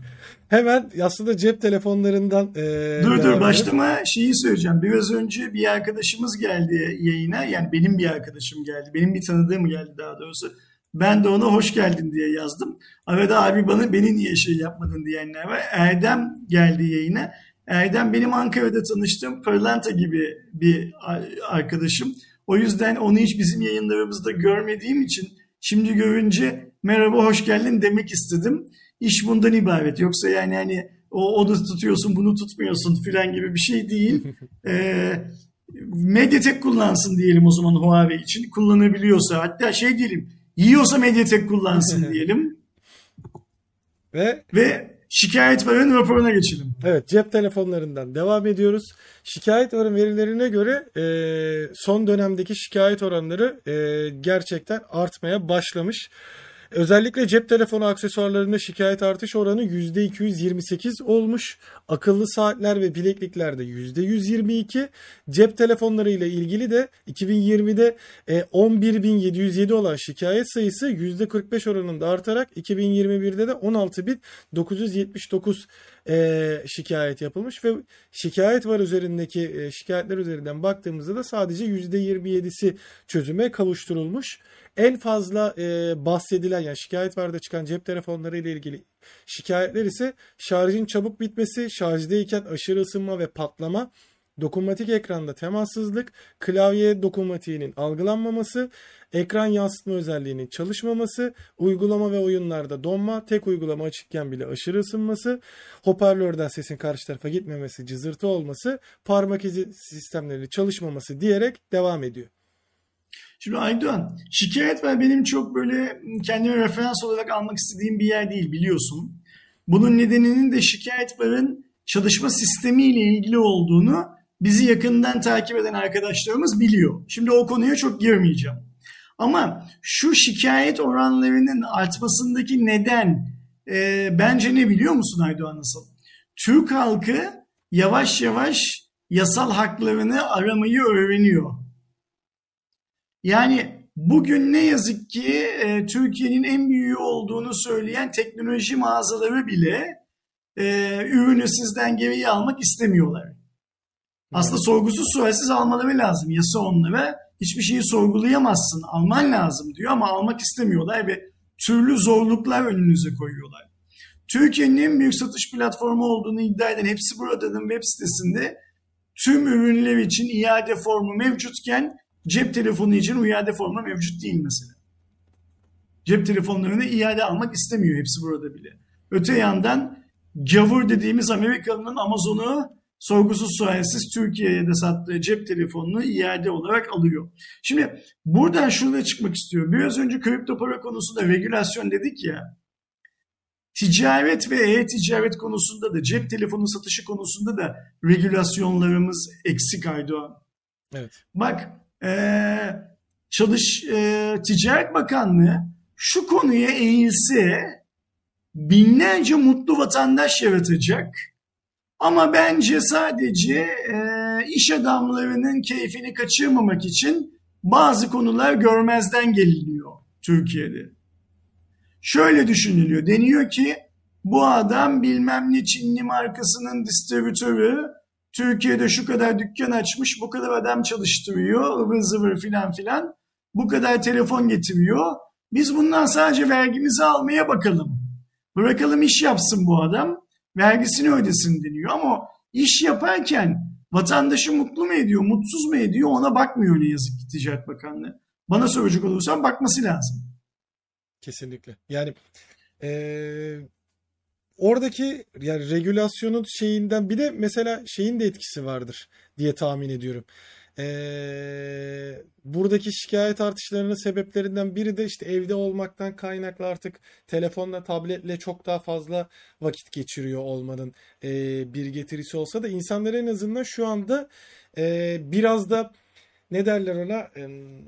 Hemen aslında cep telefonlarından e, Dur dur başlama şeyi söyleyeceğim. Biraz önce bir arkadaşımız geldi yayına. Yani benim bir arkadaşım geldi. Benim bir tanıdığım geldi daha doğrusu. Ben de ona hoş geldin diye yazdım. Arada abi bana beni niye şey yapmadın diyenler var. Erdem geldi yayına. Erdem benim Ankara'da tanıştığım Pırlanta gibi bir arkadaşım. O yüzden onu hiç bizim yayınlarımızda görmediğim için şimdi görünce merhaba hoş geldin demek istedim. İş bundan ibaret. Yoksa yani hani o onu tutuyorsun bunu tutmuyorsun filan gibi bir şey değil. ee, Mediatek kullansın diyelim o zaman Huawei için. Kullanabiliyorsa hatta şey diyelim yiyorsa Mediatek kullansın diyelim. Ve ve şikayet varın raporuna geçelim. Evet cep telefonlarından devam ediyoruz. Şikayet varın verilerine göre e, son dönemdeki şikayet oranları e, gerçekten artmaya başlamış. Özellikle cep telefonu aksesuarlarında şikayet artış oranı %228 olmuş. Akıllı saatler ve bilekliklerde %122. Cep telefonları ile ilgili de 2020'de 11.707 e, olan şikayet sayısı %45 oranında artarak 2021'de de 16.979 e, şikayet yapılmış ve şikayet var üzerindeki e, şikayetler üzerinden baktığımızda da sadece %27'si çözüme kavuşturulmuş. En fazla e, bahsedilen yani şikayet vardı çıkan cep telefonları ile ilgili şikayetler ise şarjın çabuk bitmesi, şarjdayken aşırı ısınma ve patlama, dokunmatik ekranda temassızlık, klavye dokunmatiğinin algılanmaması, ekran yansıtma özelliğinin çalışmaması, uygulama ve oyunlarda donma, tek uygulama açıkken bile aşırı ısınması, hoparlörden sesin karşı tarafa gitmemesi, cızırtı olması, parmak izi sistemleri çalışmaması diyerek devam ediyor. Şimdi Aydoğan, şikayet var benim çok böyle kendime referans olarak almak istediğim bir yer değil biliyorsun. Bunun nedeninin de şikayet varın çalışma sistemiyle ilgili olduğunu bizi yakından takip eden arkadaşlarımız biliyor. Şimdi o konuya çok girmeyeceğim. Ama şu şikayet oranlarının artmasındaki neden e, bence ne biliyor musun Aydoğan nasıl? Türk halkı yavaş yavaş yasal haklarını aramayı öğreniyor. Yani bugün ne yazık ki e, Türkiye'nin en büyüğü olduğunu söyleyen teknoloji mağazaları bile e, ürünü sizden geriye almak istemiyorlar. Aslında sorgusuz sualsiz almaları lazım. Yasa onlara hiçbir şeyi sorgulayamazsın, alman lazım diyor ama almak istemiyorlar ve türlü zorluklar önünüze koyuyorlar. Türkiye'nin en büyük satış platformu olduğunu iddia eden Hepsi Burada'nın web sitesinde tüm ürünler için iade formu mevcutken Cep telefonu için iade formu mevcut değil mesela. Cep telefonlarını iade almak istemiyor hepsi burada bile. Öte yandan gavur dediğimiz Amerikalı'nın Amazon'u sorgusuz sualsiz Türkiye'ye de sattığı cep telefonunu iade olarak alıyor. Şimdi buradan şuraya çıkmak istiyorum. Biraz önce kripto para konusunda regülasyon dedik ya. Ticaret ve e-ticaret konusunda da cep telefonu satışı konusunda da regülasyonlarımız eksik Aydoğan. Evet. Bak e, Çalış e, Ticaret Bakanlığı şu konuya eğilse binlerce mutlu vatandaş yaratacak. Ama bence sadece e, iş adamlarının keyfini kaçırmamak için bazı konular görmezden geliniyor Türkiye'de. Şöyle düşünülüyor. Deniyor ki bu adam bilmem ne Çinli markasının distribütörü Türkiye'de şu kadar dükkan açmış, bu kadar adam çalıştırıyor, ıvır zıvır filan filan. Bu kadar telefon getiriyor. Biz bundan sadece vergimizi almaya bakalım. Bırakalım iş yapsın bu adam. Vergisini ödesin deniyor ama iş yaparken vatandaşı mutlu mu ediyor, mutsuz mu ediyor ona bakmıyor ne yazık ki Ticaret Bakanlığı. Bana soracak olursan bakması lazım. Kesinlikle. Yani ee, oradaki yani regülasyonun şeyinden bir de mesela şeyin de etkisi vardır diye tahmin ediyorum. Ee, buradaki şikayet artışlarının sebeplerinden biri de işte evde olmaktan kaynaklı artık telefonla, tabletle çok daha fazla vakit geçiriyor olmanın e, bir getirisi olsa da insanlar en azından şu anda e, biraz da ne derler ona Em,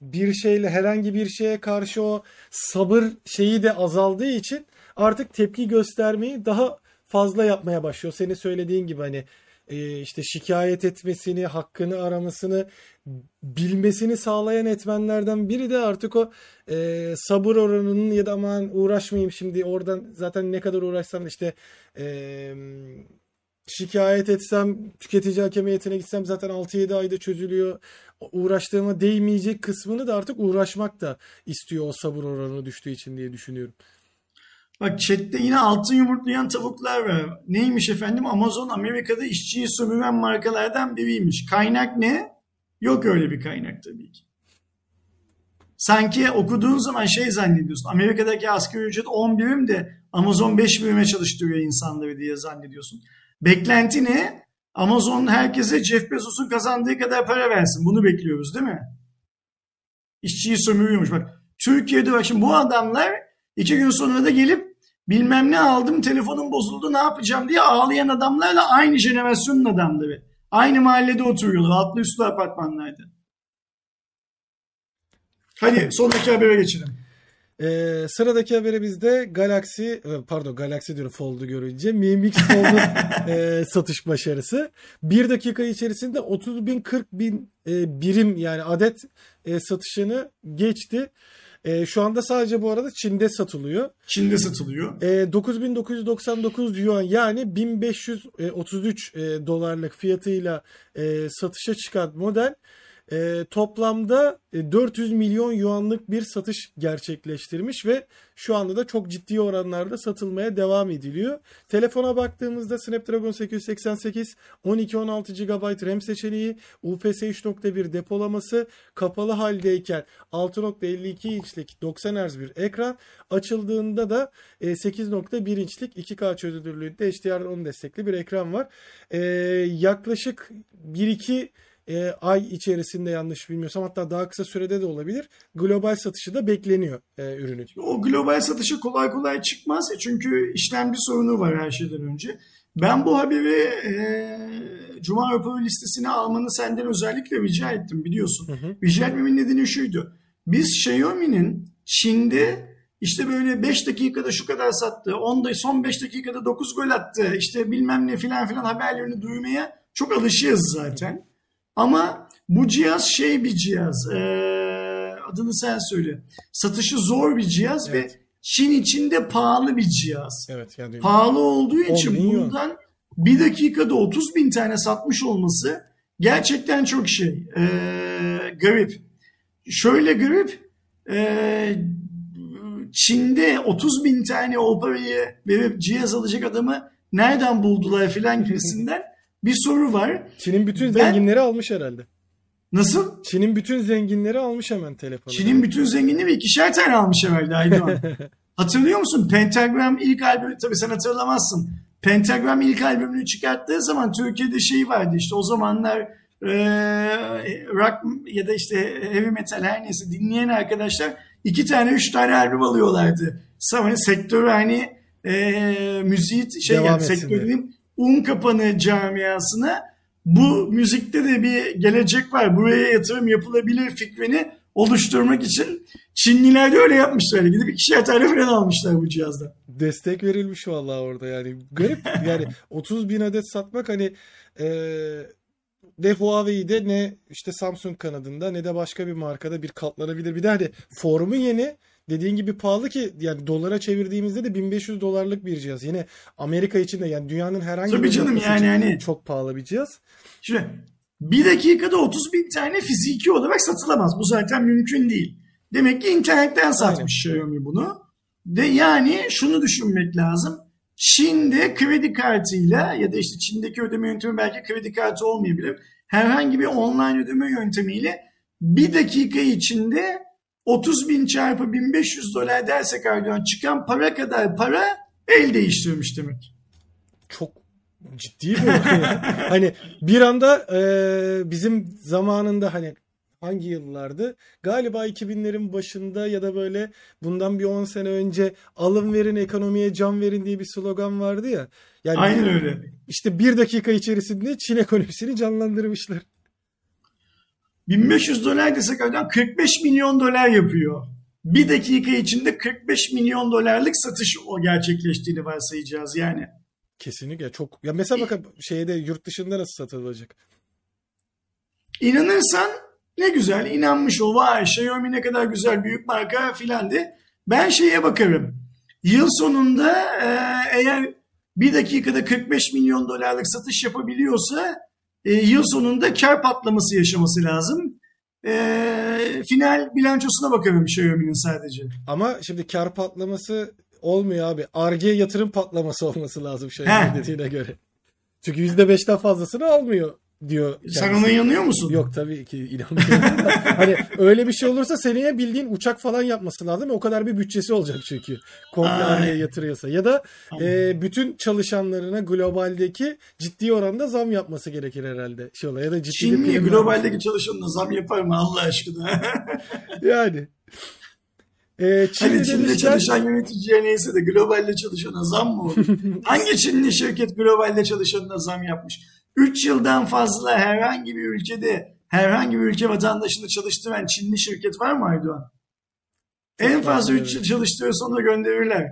bir şeyle herhangi bir şeye karşı o sabır şeyi de azaldığı için artık tepki göstermeyi daha fazla yapmaya başlıyor. Senin söylediğin gibi hani e, işte şikayet etmesini, hakkını aramasını bilmesini sağlayan etmenlerden biri de artık o e, sabır oranının ya da aman uğraşmayayım şimdi oradan zaten ne kadar uğraşsam işte e, şikayet etsem tüketici hakem heyetine gitsem zaten 6-7 ayda çözülüyor. Uğraştığıma değmeyecek kısmını da artık uğraşmak da istiyor o sabır oranı düştüğü için diye düşünüyorum. Bak chatte yine altın yumurtlayan tavuklar var. Neymiş efendim? Amazon Amerika'da işçiyi sömüren markalardan biriymiş. Kaynak ne? Yok öyle bir kaynak tabii ki. Sanki okuduğun zaman şey zannediyorsun. Amerika'daki asgari ücret 10 birim de Amazon 5 birime çalıştırıyor insanları diye zannediyorsun. Beklenti ne? Amazon herkese Jeff Bezos'un kazandığı kadar para versin. Bunu bekliyoruz değil mi? İşçiyi sömürüyormuş. Bak Türkiye'de bak şimdi bu adamlar iki gün sonra da gelip bilmem ne aldım telefonum bozuldu ne yapacağım diye ağlayan adamlarla aynı jenerasyonun adamları. Aynı mahallede oturuyorlar. Altlı üstlü apartmanlarda. Hadi sonraki habere geçelim. Ee, sıradaki haberi bizde Galaxy, e, pardon Galaxy diyorum Fold'u görünce Mi Mix Fold'un e, satış başarısı. Bir dakika içerisinde 30 bin 40 bin e, birim yani adet e, satışını geçti. E, şu anda sadece bu arada Çin'de satılıyor. Çin'de satılıyor. E, 9999 yuan yani 1533 e, dolarlık fiyatıyla e, satışa çıkan model e, toplamda e, 400 milyon yuanlık bir satış gerçekleştirmiş ve şu anda da çok ciddi oranlarda satılmaya devam ediliyor. Telefona baktığımızda Snapdragon 888 12-16 GB RAM seçeneği, UFS 3.1 depolaması, kapalı haldeyken 6.52 inçlik 90 Hz bir ekran, açıldığında da e, 8.1 inçlik 2K çözünürlüğünde HDR10 destekli bir ekran var. E, yaklaşık 1-2 e, ay içerisinde yanlış bilmiyorsam hatta daha kısa sürede de olabilir. Global satışı da bekleniyor e, ürünün. O global satışa kolay kolay çıkmaz ya çünkü işlemci sorunu var her şeyden önce. Ben bu haberi e, Cuma raporu listesine almanı senden özellikle rica ettim biliyorsun. Hı hı. Rica etmemin nedeni şuydu. Biz Xiaomi'nin Çin'de işte böyle 5 dakikada şu kadar sattı, 10 da son 5 dakikada 9 gol attı, işte bilmem ne filan filan haberlerini duymaya çok alışığız zaten. Ama bu cihaz şey bir cihaz. Ee, adını sen söyle. Satışı zor bir cihaz Evet. ve Çin içinde pahalı bir cihaz. Evet yani Pahalı olduğu için yuan. bundan bir dakikada 30 bin tane satmış olması gerçekten çok şey ee, garip. Şöyle garip ee, Çin'de 30 bin tane o parayı verip cihaz alacak adamı nereden buldular filan gibisinden bir soru var. Çin'in bütün Ben- zenginleri almış herhalde. Nasıl? Çin'in bütün zenginleri almış hemen telefonu. Çin'in bütün zenginliği ikişer tane almış herhalde Aydoğan. Hatırlıyor musun? Pentagram ilk albümü tabii sen hatırlamazsın. Pentagram ilk albümünü çıkarttığı zaman Türkiye'de şey vardı işte o zamanlar eee, rock ya da işte heavy metal her neyse dinleyen arkadaşlar iki tane üç tane albüm alıyorlardı. Sonra sektörü hani eee müziği şey Devam yani sektörün un kapanı camiasına bu müzikte de bir gelecek var. Buraya yatırım yapılabilir fikrini oluşturmak için Çinliler de öyle yapmışlar. Gidip ikişer tane falan almışlar bu cihazdan. Destek verilmiş vallahi orada yani. Garip yani 30 bin adet satmak hani e, ne Huawei'de ne işte Samsung kanadında ne de başka bir markada bir katlanabilir. Bir de hani formu yeni dediğin gibi pahalı ki yani dolara çevirdiğimizde de 1500 dolarlık bir cihaz. Yine Amerika için de yani dünyanın herhangi Tabii bir canım, yani hani- çok pahalı bir cihaz. Şimdi bir dakikada 30 bin tane fiziki olarak satılamaz. Bu zaten mümkün değil. Demek ki internetten satmış Xiaomi bunu. De yani şunu düşünmek lazım. Çin'de kredi kartıyla ya da işte Çin'deki ödeme yöntemi belki kredi kartı olmayabilir. Herhangi bir online ödeme yöntemiyle bir dakika içinde 30 bin çarpı 1500 dolar dersek Erdoğan çıkan para kadar para el değiştirmiş demek. Çok ciddi bu. hani bir anda e, bizim zamanında hani hangi yıllardı? Galiba 2000'lerin başında ya da böyle bundan bir 10 sene önce alın verin ekonomiye can verin diye bir slogan vardı ya. Yani Aynen öyle. İşte bir dakika içerisinde Çin ekonomisini canlandırmışlar. 1500 dolar desek adam 45 milyon dolar yapıyor. Bir dakika içinde 45 milyon dolarlık satış o gerçekleştiğini varsayacağız yani. Kesinlikle çok. Ya mesela bakın şeyde yurt dışında nasıl satılacak? İnanırsan ne güzel inanmış o vay Xiaomi ne kadar güzel büyük marka filan de. Ben şeye bakarım. Yıl sonunda eğer bir dakikada 45 milyon dolarlık satış yapabiliyorsa e, yıl sonunda kar patlaması yaşaması lazım. E, final bilançosuna bakarım Xiaomi'nin sadece. Ama şimdi kar patlaması olmuyor abi. Arge yatırım patlaması olması lazım Xiaomi dediğine göre. Çünkü %5'ten fazlasını almıyor diyor. Kendisi. Sen ona inanıyor musun? Yok tabii ki inanmıyorum. hani öyle bir şey olursa seneye bildiğin uçak falan yapması lazım. O kadar bir bütçesi olacak çünkü. Komple araya yatırıyorsa. Ya da e, bütün çalışanlarına globaldeki ciddi oranda zam yapması gerekir herhalde. Şey. Ya da ciddi Çin mi globaldeki çalışanına zam yapar mı Allah aşkına? yani. Ee, Çin'de hani Çin'de demişler... çalışan yöneticiye neyse de globalde çalışana zam mı olur? Hangi Çinli şirket globalde çalışanına zam yapmış? 3 yıldan fazla herhangi bir ülkede herhangi bir ülke vatandaşını çalıştıran Çinli şirket var mı Aydoğan? En fazla 3 yıl çalıştırıyor sonra gönderirler.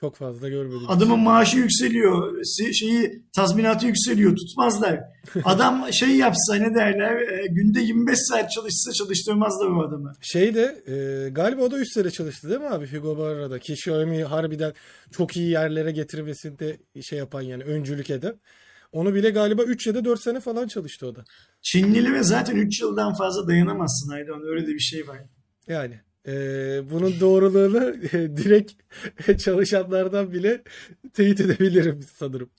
Çok fazla görmedim. Adamın maaşı yükseliyor. Şeyi tazminatı yükseliyor. Tutmazlar. Adam şey yapsa ne derler e, günde 25 saat çalışsa çalıştırmazlar o adamı. Şey de e, galiba o da 3 sene çalıştı değil mi abi Hugo Barra'da? Ki Xiaomi harbiden çok iyi yerlere getirmesinde şey yapan yani öncülük eden. Onu bile galiba 3 ya da 4 sene falan çalıştı o da. Çinlili ve zaten 3 yıldan fazla dayanamazsın Aydan. Öyle de bir şey var. Yani e, bunun doğruluğunu e, direkt çalışanlardan bile teyit edebilirim sanırım.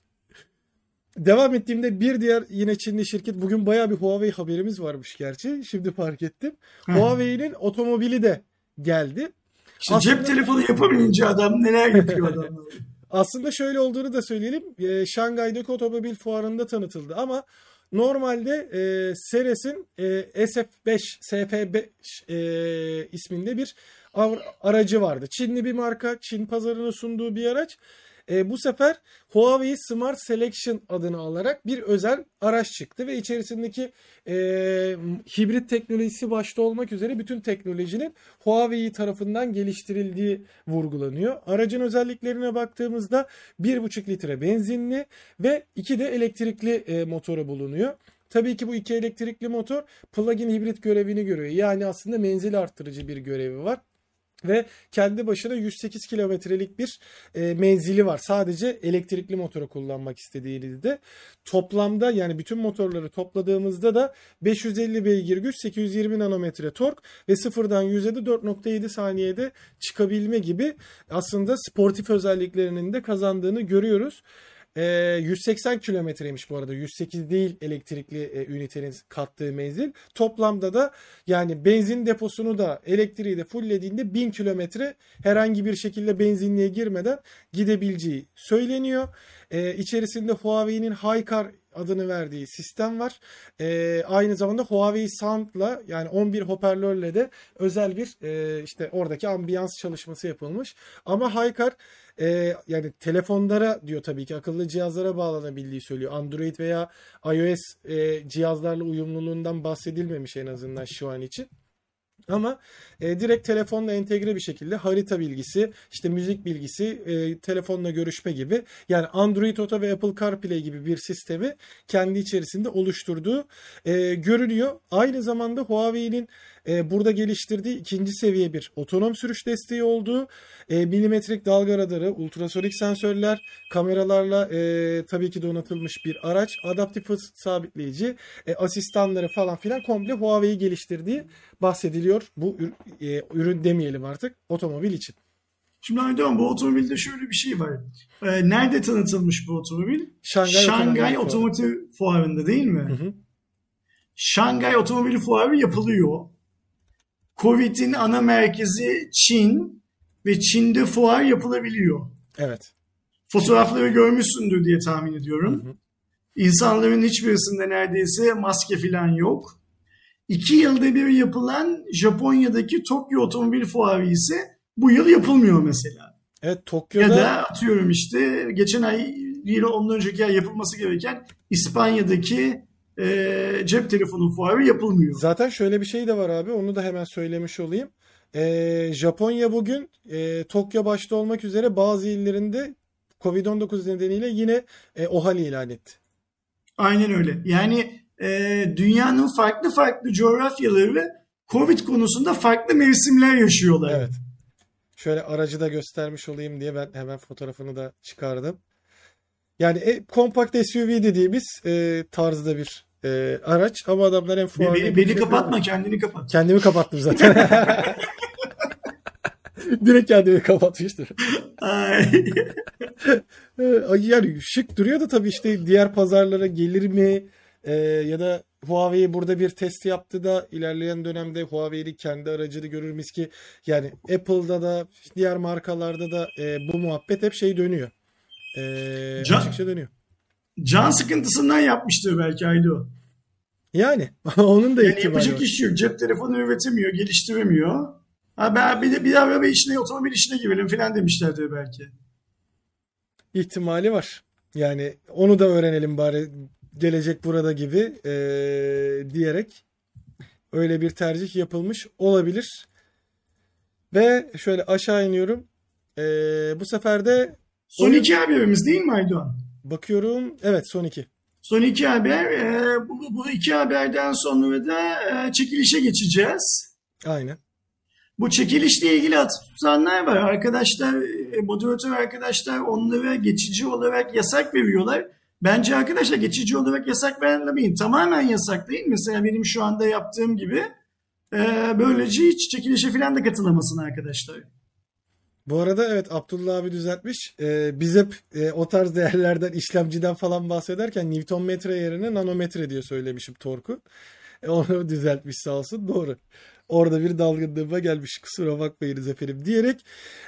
Devam ettiğimde bir diğer yine Çinli şirket bugün baya bir Huawei haberimiz varmış gerçi. Şimdi fark ettim. Huawei'nin otomobili de geldi. İşte Aslında... cep telefonu yapamayınca adam neler yapıyor adamlar. Aslında şöyle olduğunu da söyleyelim. E, Şangay'daki otomobil fuarında tanıtıldı ama normalde e, Seres'in e, SF5 SF5 e, isminde bir aracı vardı. Çinli bir marka, Çin pazarına sunduğu bir araç. E, bu sefer Huawei Smart Selection adını alarak bir özel araç çıktı ve içerisindeki e, hibrit teknolojisi başta olmak üzere bütün teknolojinin Huawei tarafından geliştirildiği vurgulanıyor. Aracın özelliklerine baktığımızda 1,5 litre benzinli ve 2 de elektrikli e, motoru bulunuyor. Tabii ki bu iki elektrikli motor plug-in hibrit görevini görüyor. Yani aslında menzil arttırıcı bir görevi var ve kendi başına 108 kilometrelik bir e, menzili var. Sadece elektrikli motoru kullanmak istediğinizde toplamda yani bütün motorları topladığımızda da 550 beygir güç, 820 nanometre tork ve sıfırdan 100'e de 4.7 saniyede çıkabilme gibi aslında sportif özelliklerinin de kazandığını görüyoruz. E, 180 kilometreymiş bu arada. 108 değil elektrikli e, ünitenin kattığı menzil. Toplamda da yani benzin deposunu da elektriği de fulllediğinde 1000 kilometre herhangi bir şekilde benzinliğe girmeden gidebileceği söyleniyor. E, içerisinde Huawei'nin Hicar adını verdiği sistem var. E, aynı zamanda Huawei Sound'la yani 11 hoparlörle de özel bir e, işte oradaki ambiyans çalışması yapılmış. Ama Hicar e, yani telefonlara diyor tabii ki akıllı cihazlara bağlanabildiği söylüyor. Android veya iOS e, cihazlarla uyumluluğundan bahsedilmemiş en azından şu an için. Ama e, direkt telefonla entegre bir şekilde harita bilgisi, işte müzik bilgisi, e, telefonla görüşme gibi yani Android Auto ve Apple CarPlay gibi bir sistemi kendi içerisinde oluşturduğu e, görülüyor. Aynı zamanda Huawei'nin e, burada geliştirdiği ikinci seviye bir otonom sürüş desteği olduğu, e, milimetrik dalga radarı, ultrasonik sensörler, kameralarla e, tabii ki donatılmış bir araç, adaptif hız sabitleyici, e, asistanları falan filan komple Huawei geliştirdiği bahsediliyor. Bu e, ürün demeyelim artık otomobil için. Şimdi Aydoğan bu otomobilde şöyle bir şey var. Ee, nerede tanıtılmış bu otomobil? Şangay, Şangay Otomotiv Fuarı'nda değil mi? Hı hı. Şangay Otomobil Fuarı yapılıyor. Covid'in ana merkezi Çin ve Çin'de fuar yapılabiliyor. Evet. Fotoğrafları görmüşsündür diye tahmin ediyorum. Hı hı. İnsanların hiçbirisinde neredeyse maske falan yok. İki yılda bir yapılan Japonya'daki Tokyo Otomobil Fuarı ise bu yıl yapılmıyor mesela. Evet Tokyo'da... Ya da atıyorum işte geçen ay değil ondan önceki ay yapılması gereken İspanya'daki e, cep telefonu fuarı yapılmıyor. Zaten şöyle bir şey de var abi onu da hemen söylemiş olayım. E, Japonya bugün e, Tokyo başta olmak üzere bazı illerinde Covid-19 nedeniyle yine e, OHAL ilan etti. Aynen öyle. Yani e, dünyanın farklı farklı coğrafyaları Covid konusunda farklı mevsimler yaşıyorlar. Evet. Şöyle aracı da göstermiş olayım diye ben hemen fotoğrafını da çıkardım. Yani e, kompakt SUV dediğimiz e, tarzda bir e, araç ama adamlar hem fuarda... Beni, beni kapatma kendini kapat. Kendimi kapattım zaten. Direkt kendimi kapatmıştım. yani şık duruyor da tabii işte diğer pazarlara gelir mi? Ee, ya da Huawei burada bir test yaptı da ilerleyen dönemde Huawei'nin kendi aracını görür müyüz ki yani Apple'da da diğer markalarda da e, bu muhabbet hep şey dönüyor. E, can, açıkça dönüyor. Can sıkıntısından yapmıştır belki Aydo. Yani onun da yani yapacak iş yok. Cep telefonu üretemiyor, geliştiremiyor. Ha ben bir de bir araba işine, otomobil işine girelim falan demişlerdir belki. İhtimali var. Yani onu da öğrenelim bari gelecek burada gibi e, diyerek öyle bir tercih yapılmış olabilir. Ve şöyle aşağı iniyorum. E, bu sefer de son iki haberimiz değil mi Aydoğan? Bakıyorum. Evet son iki. Son iki haber. E, bu, bu iki haberden sonra da e, çekilişe geçeceğiz. Aynen. Bu çekilişle ilgili atıp tutanlar var. Arkadaşlar, e, moderatör arkadaşlar onlara geçici olarak yasak veriyorlar. Bence arkadaşlar geçici olarak yasak vermeyin. Tamamen yasak değil. Mesela benim şu anda yaptığım gibi. E, böylece hiç çekilişe falan da katılamasın arkadaşlar. Bu arada evet Abdullah abi düzeltmiş. Ee, biz hep e, o tarz değerlerden işlemciden falan bahsederken Newton metre yerine nanometre diye söylemişim torku. E, onu düzeltmiş sağ olsun. Doğru orada bir dalgınlığıma gelmiş kusura bakmayınız efendim diyerek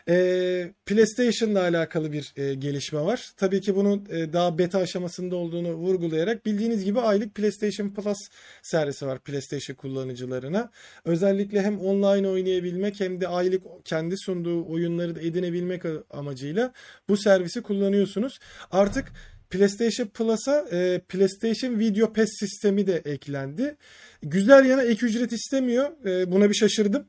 e, PlayStation'la alakalı bir e, gelişme var. Tabii ki bunun e, daha beta aşamasında olduğunu vurgulayarak bildiğiniz gibi aylık PlayStation Plus servisi var PlayStation kullanıcılarına. Özellikle hem online oynayabilmek hem de aylık kendi sunduğu oyunları da edinebilmek amacıyla bu servisi kullanıyorsunuz. Artık PlayStation Plus'a e, PlayStation Video Pass sistemi de eklendi. Güzel yana ek ücret istemiyor. E, buna bir şaşırdım.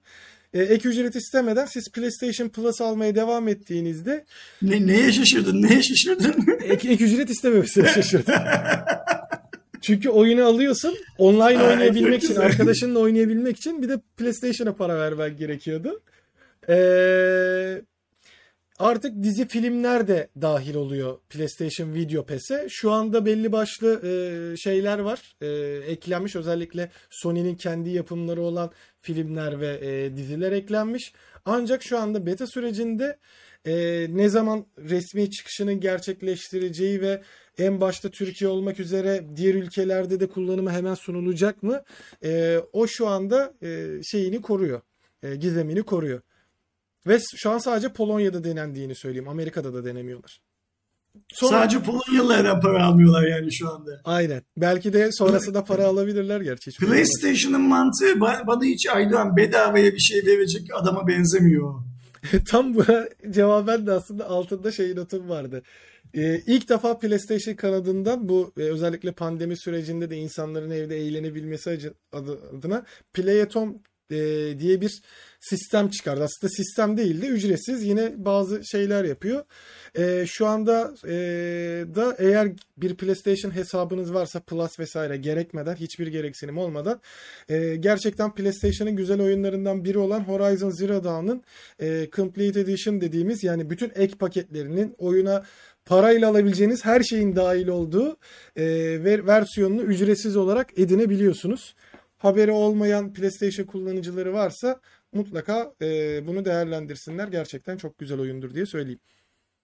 E, ek ücret istemeden siz PlayStation Plus almaya devam ettiğinizde ne, neye şaşırdın? Neye şaşırdın? ek, ek ücret istememesine şaşırdım. Çünkü oyunu alıyorsun online oynayabilmek için, arkadaşınla oynayabilmek için bir de PlayStation'a para vermen gerekiyordu. Eee Artık dizi filmler de dahil oluyor PlayStation Video Pass'e. Şu anda belli başlı e, şeyler var. E, eklenmiş özellikle Sony'nin kendi yapımları olan filmler ve e, diziler eklenmiş. Ancak şu anda beta sürecinde e, ne zaman resmi çıkışının gerçekleştireceği ve en başta Türkiye olmak üzere diğer ülkelerde de kullanıma hemen sunulacak mı? E, o şu anda e, şeyini koruyor. E, gizemini koruyor. Ve şu an sadece Polonya'da denendiğini söyleyeyim. Amerika'da da denemiyorlar. Sonra... Sadece Polonyalılardan para almıyorlar yani şu anda. Aynen. Belki de sonrasında para alabilirler gerçi. PlayStation'ın mantığı bana hiç Aydoğan bedavaya bir şey verecek adama benzemiyor. Tam buna cevaben de aslında altında şey notum vardı. Ee, ilk defa PlayStation kanadından bu e, özellikle pandemi sürecinde de insanların evde eğlenebilmesi adına Play at Home e, diye bir sistem çıkardı. Aslında sistem değil de ücretsiz yine bazı şeyler yapıyor. E, şu anda e, da eğer bir PlayStation hesabınız varsa Plus vesaire gerekmeden hiçbir gereksinim olmadan e, gerçekten PlayStation'ın güzel oyunlarından biri olan Horizon Zero Dawn'ın e, Complete Edition dediğimiz yani bütün ek paketlerinin oyuna parayla alabileceğiniz her şeyin dahil olduğu e, versiyonunu ücretsiz olarak edinebiliyorsunuz haberi olmayan PlayStation kullanıcıları varsa mutlaka e, bunu değerlendirsinler. Gerçekten çok güzel oyundur diye söyleyeyim.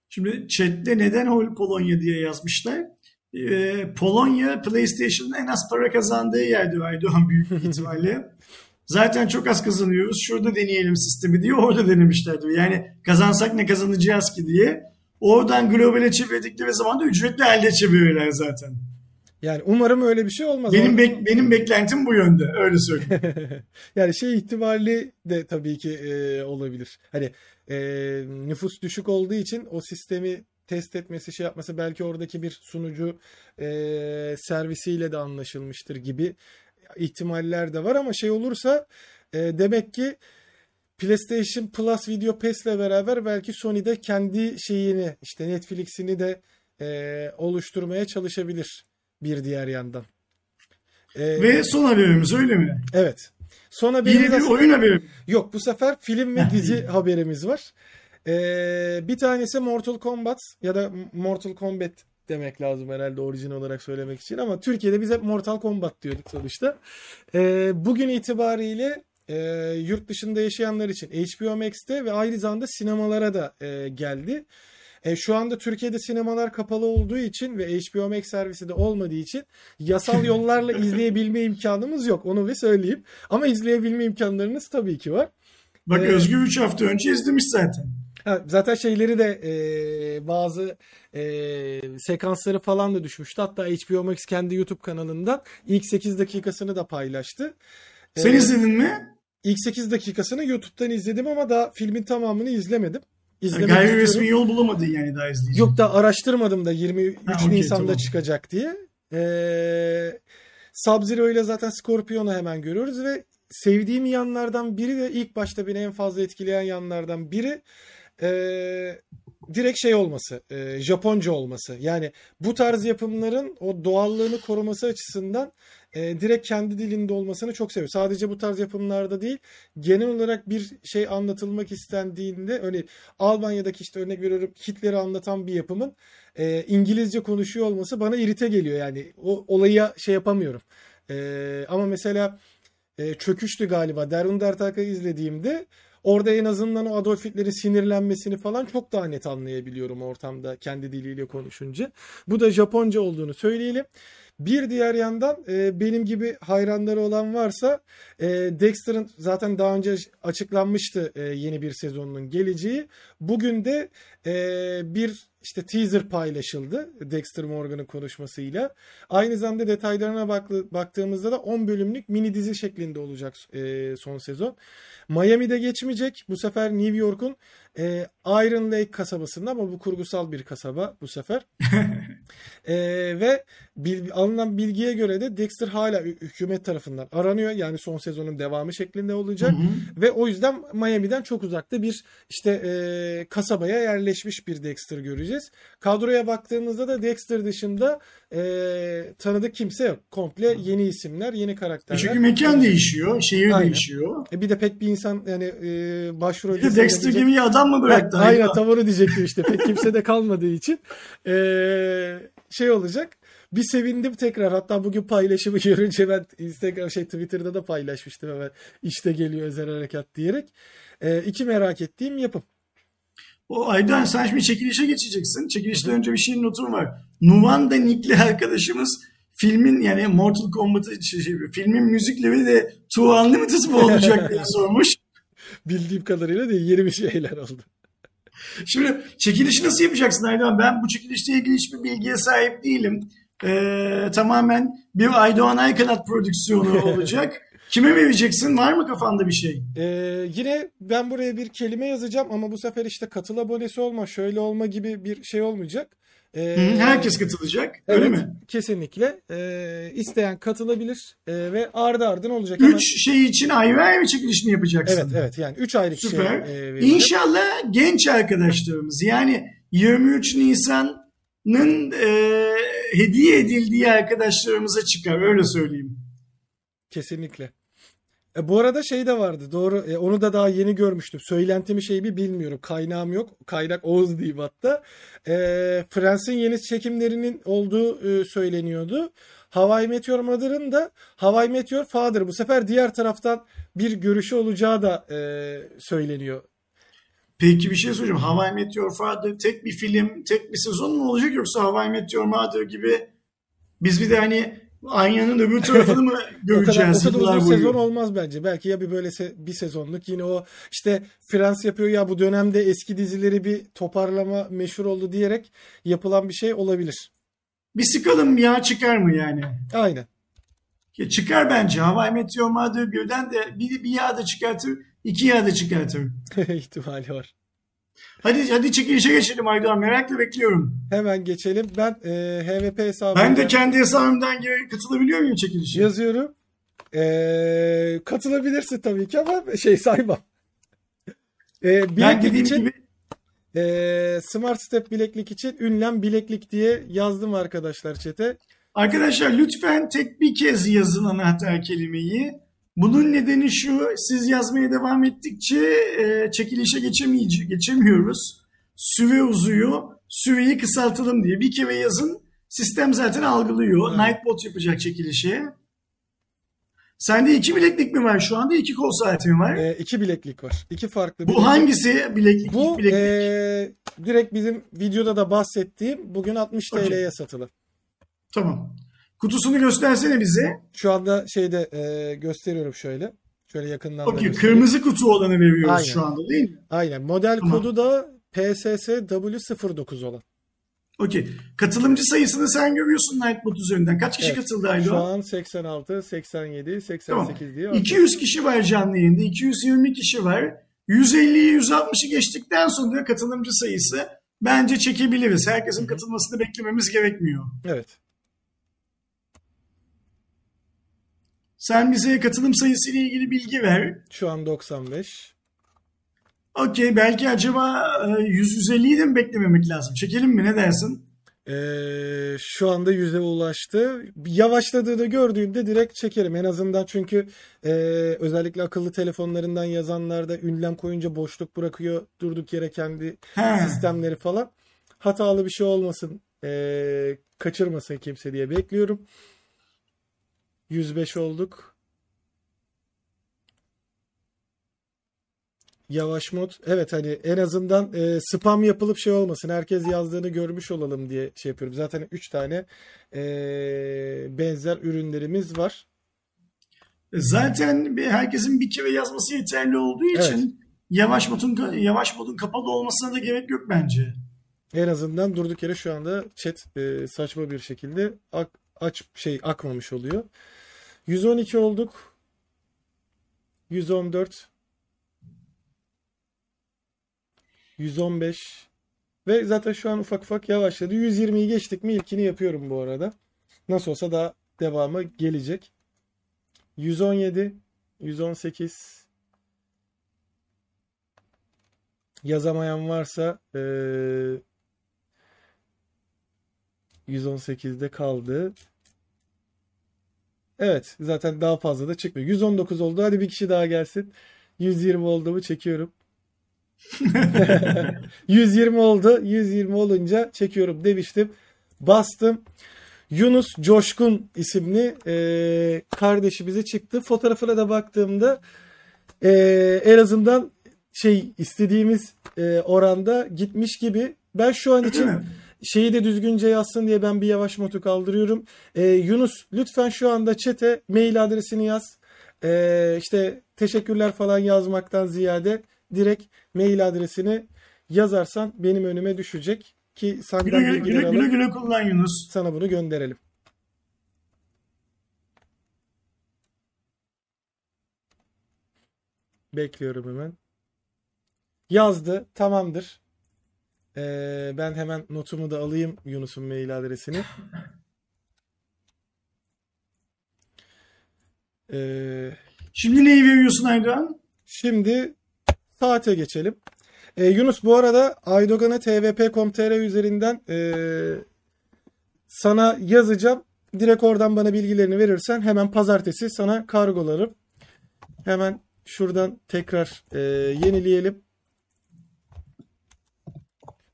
Şimdi chatte neden Polonya diye yazmışlar. Ee, Polonya PlayStation'ın en az para kazandığı yerdi Aydoğan büyük ihtimalle. Zaten çok az kazanıyoruz. Şurada deneyelim sistemi diye orada denemişlerdi. Yani kazansak ne kazanacağız ki diye. Oradan globale çevirdikleri zaman da ücretli halde çeviriyorlar zaten. Yani umarım öyle bir şey olmaz. Benim bek- benim beklentim bu yönde. Öyle söyleyeyim. yani şey ihtimali de tabii ki e, olabilir. Hani e, nüfus düşük olduğu için o sistemi test etmesi, şey yapması belki oradaki bir sunucu e, servisiyle de anlaşılmıştır gibi ihtimaller de var ama şey olursa e, demek ki PlayStation Plus Video Pass'le beraber belki Sony de kendi şeyini işte Netflix'ini de e, oluşturmaya çalışabilir bir diğer yandan. E, Ve son haberimiz öyle mi? Evet. Sonra Yine benim bir oyun haberi. Yok bu sefer film ve dizi haberimiz var. Ee, bir tanesi Mortal Kombat ya da Mortal Kombat demek lazım herhalde orijin olarak söylemek için ama Türkiye'de biz hep Mortal Kombat diyorduk sonuçta. Ee, bugün itibariyle e, yurt dışında yaşayanlar için HBO Max'te ve aynı zamanda sinemalara da e, geldi. E, şu anda Türkiye'de sinemalar kapalı olduğu için ve HBO Max servisi de olmadığı için yasal yollarla izleyebilme imkanımız yok. Onu bir söyleyeyim. Ama izleyebilme imkanlarınız tabii ki var. Bak Evet. Özgür 3 hafta önce izlemiş zaten. Ha, zaten şeyleri de e, bazı e, sekansları falan da düşmüştü. Hatta HBO Max kendi YouTube kanalından ilk 8 dakikasını da paylaştı. Sen E, izledin mi? İlk 8 dakikasını YouTube'dan izledim ama daha filmin tamamını izlemedim. İzlemek Gayri istiyorum. resmi yol bulamadın yani daha izleyecek. Yok da araştırmadım da 23 Ha, okey, Nisan'da tamam. çıkacak diye. Ee, Sub-Zero ile zaten Scorpion'u hemen görüyoruz ve sevdiğim yanlardan biri de ilk başta beni en fazla etkileyen yanlardan biri ee, direkt şey olması, ee, Japonca olması. Yani bu tarz yapımların o doğallığını koruması açısından e, direkt kendi dilinde olmasını çok seviyorum. Sadece bu tarz yapımlarda değil, genel olarak bir şey anlatılmak istendiğinde örneğin Almanya'daki işte örnek veriyorum Hitler'i anlatan bir yapımın e, İngilizce konuşuyor olması bana irite geliyor yani. O olayı şey yapamıyorum. E, ama mesela e, Çöküştü galiba. Derun Dertak'ı izlediğimde orada en azından o Adolf Hitler'in sinirlenmesini falan çok daha net anlayabiliyorum ortamda kendi diliyle konuşunca. Bu da Japonca olduğunu söyleyelim. Bir diğer yandan e, benim gibi hayranları olan varsa e, Dexter'ın zaten daha önce açıklanmıştı e, yeni bir sezonunun geleceği. Bugün de e, bir işte teaser paylaşıldı Dexter Morgan'ın konuşmasıyla. Aynı zamanda detaylarına bak- baktığımızda da 10 bölümlük mini dizi şeklinde olacak e, son sezon. Miami'de geçmeyecek. Bu sefer New York'un e, Iron Lake kasabasında ama bu kurgusal bir kasaba bu sefer. E, ve bil- alınan bilgiye göre de Dexter hala hü- hükümet tarafından aranıyor. Yani son sezonun devamı şeklinde olacak. Hı hı. Ve o yüzden Miami'den çok uzakta bir işte e, kasabaya yerleşmiş bir Dexter göreceğiz. Kadroya baktığımızda da Dexter dışında e, tanıdık kimse yok. Komple yeni isimler, yeni karakterler. Çünkü mekan değişiyor, şehir Aynen. değişiyor. E bir de pek bir insan yani e, başrol Bir Dexter gibi bir adam mı bıraktı? Aynen hayvan? tam onu diyecektim işte. Pek kimse de kalmadığı için e, şey olacak. Bir sevindim tekrar. Hatta bugün paylaşımı görünce ben Instagram şey Twitter'da da paylaşmıştım hemen. İşte geliyor özel harekat diyerek. E, iki merak ettiğim yapım. O Aydan sen şimdi çekilişe geçeceksin. Çekilişten önce bir şeyin notum var. Nuvanda Nick'li arkadaşımız filmin yani Mortal Kombat'ı şey, şey, filmin müzikleri de Two Unlimited mı olacak diye sormuş. Bildiğim kadarıyla da yeni bir şeyler oldu. Şimdi çekilişi nasıl yapacaksın Aydoğan? Ben bu çekilişle ilgili hiçbir bilgiye sahip değilim. Ee, tamamen bir Aydoğan Aykanat prodüksiyonu olacak. Kime vereceksin? Var mı kafanda bir şey? E, yine ben buraya bir kelime yazacağım ama bu sefer işte katıl abonesi olma, şöyle olma gibi bir şey olmayacak. E, Hı, Herkes katılacak. Öyle Evet, mi? Kesinlikle. Ee, isteyen katılabilir ee, ve ardı ardına olacak. Hemen- Üç şey için ayrı ayrı çekilişini yapacaksın. Evet evet yani 3 ayrı kişiye Süper. e, vereceğim. İnşallah genç arkadaşlarımız yani 23 Nisan'ın e, hediye edildiği arkadaşlarımıza çıkar öyle söyleyeyim. Kesinlikle. E, bu arada şey de vardı doğru e, onu da daha yeni görmüştüm. Söylentimi şey bir bilmiyorum. Kaynağım yok. Kaynak Oğuz diyeyim hatta. E, Friends'in yeni çekimlerinin olduğu e, söyleniyordu. Hawaii Meteor Mother'ın da Hawaii Meteor Father bu sefer diğer taraftan bir görüşü olacağı da e, söyleniyor. Peki bir şey soracağım. Hawaii Meteor Father tek bir film, tek bir sezon mu olacak yoksa Hawaii Meteor Mother gibi biz bir de hani aynanın öbür tarafını mı O kadar, göreceğiz o kadar uzun boyu? sezon olmaz bence. Belki ya bir böyle se- bir sezonluk yine o işte Frans yapıyor ya bu dönemde eski dizileri bir toparlama meşhur oldu diyerek yapılan bir şey olabilir. Bir sıkalım ya çıkar mı yani? Aynen. Ya çıkar bence. Hawaii Meteor Mother birden de bir, bir yağ da çıkartır, iki yağ da çıkartır. ihtimali var. Hadi hadi çekilişe geçelim Aydoğan. Merakla bekliyorum. Hemen geçelim. Ben e, HVP hesabı Ben de kendi hesabımdan katılabiliyor muyum çekilişe? yazıyorum. E, katılabilirsin tabii ki ama şey saymam. E, ben dediğim için gibi e, Smart Step bileklik için ünlem bileklik diye yazdım arkadaşlar çete. Arkadaşlar lütfen tek bir kez yazın anahtar kelimeyi. Bunun nedeni şu, siz yazmaya devam ettikçe e, çekilişe geçemiyoruz. Süre uzuyor, süreyi kısaltalım diye. Bir kere yazın, sistem zaten algılıyor. Evet. Nightbot yapacak çekilişi. Sende iki bileklik mi var şu anda? iki kol saati mi var? E, iki bileklik var. İki farklı Bu bileklik. hangisi bileklik? Bu bileklik. e, direkt bizim videoda da bahsettiğim bugün 60 Okey. TL'ye satılı. Tamam. Kutusunu göstersene bize. Şu anda şeyde e, gösteriyorum şöyle. Şöyle yakından göstereyim. kırmızı kutu olanı veriyoruz Aynen. şu anda değil mi? Aynen. Model Tamam. kodu da PSS W09 olan. Okey. Katılımcı sayısını sen görüyorsun Nightbot üzerinden. Kaç kişi Evet. katıldı Şu Aydo? an 86, 87, 88 Tamam. diye. 200 kişi var canlı yayında. 220 kişi var. 150'yi 160'ı geçtikten sonra katılımcı sayısı bence çekebiliriz. Herkesin katılmasını beklememiz gerekmiyor. Evet. Sen bize katılım sayısı ile ilgili bilgi ver. Şu an 95. Okey belki acaba e, 100-150'yi de mi beklememek lazım? Çekelim mi ne dersin? Ee, şu anda 100'e ulaştı. Yavaşladığını gördüğümde direkt çekerim. En azından çünkü e, özellikle akıllı telefonlarından yazanlarda ünlem koyunca boşluk bırakıyor. Durduk yere kendi Ha. sistemleri falan. Hatalı bir şey olmasın, e, kaçırmasın kimse diye bekliyorum. 105 olduk. Yavaş mod. Evet hani en azından e, spam yapılıp şey olmasın. Herkes yazdığını görmüş olalım diye şey yapıyorum. Zaten 3 tane e, benzer ürünlerimiz var. Zaten bir- herkesin bir kere yazması yeterli olduğu için yavaş modun yavaş modun kapalı olmasına da gerek yok bence. En azından durduk yere şu anda chat e, saçma bir şekilde ak- aç şey akmamış oluyor. 112 olduk. 114 115 ve zaten şu an ufak ufak yavaşladı. 120'yi geçtik mi ilkini yapıyorum bu arada. Nasıl olsa daha devamı gelecek. 117 118 yazamayan varsa e, 118'de kaldı. Evet, zaten daha fazla da çıkmıyor. 119 oldu. Hadi bir kişi daha gelsin. 120 oldu mu çekiyorum. 120 oldu. 120 olunca çekiyorum demiştim. Bastım. Yunus Coşkun isimli e, kardeşi bize çıktı. Fotoğrafına da baktığımda e, en azından şey istediğimiz e, oranda gitmiş gibi. Ben şu an için? Şeyi de düzgünce yazsın diye ben bir yavaş notu kaldırıyorum. Ee, Yunus lütfen şu anda chat'e mail adresini yaz. Ee, işte teşekkürler falan yazmaktan ziyade direkt mail adresini yazarsan benim önüme düşecek ki senden güle, bilgiler güle, güle güle kullan Yunus. sana bunu gönderelim. Bekliyorum hemen. Yazdı. Tamamdır. Ee, ben hemen notumu da alayım Yunus'un mail adresini. Ee, Şimdi neyi veriyorsun Aydoğan? Şimdi saate geçelim. Ee, Yunus bu arada Aydogan'a tvp.com.tr üzerinden ee, sana yazacağım. Direkt oradan bana bilgilerini verirsen hemen pazartesi sana kargolarım. Hemen şuradan tekrar ee, yenileyelim.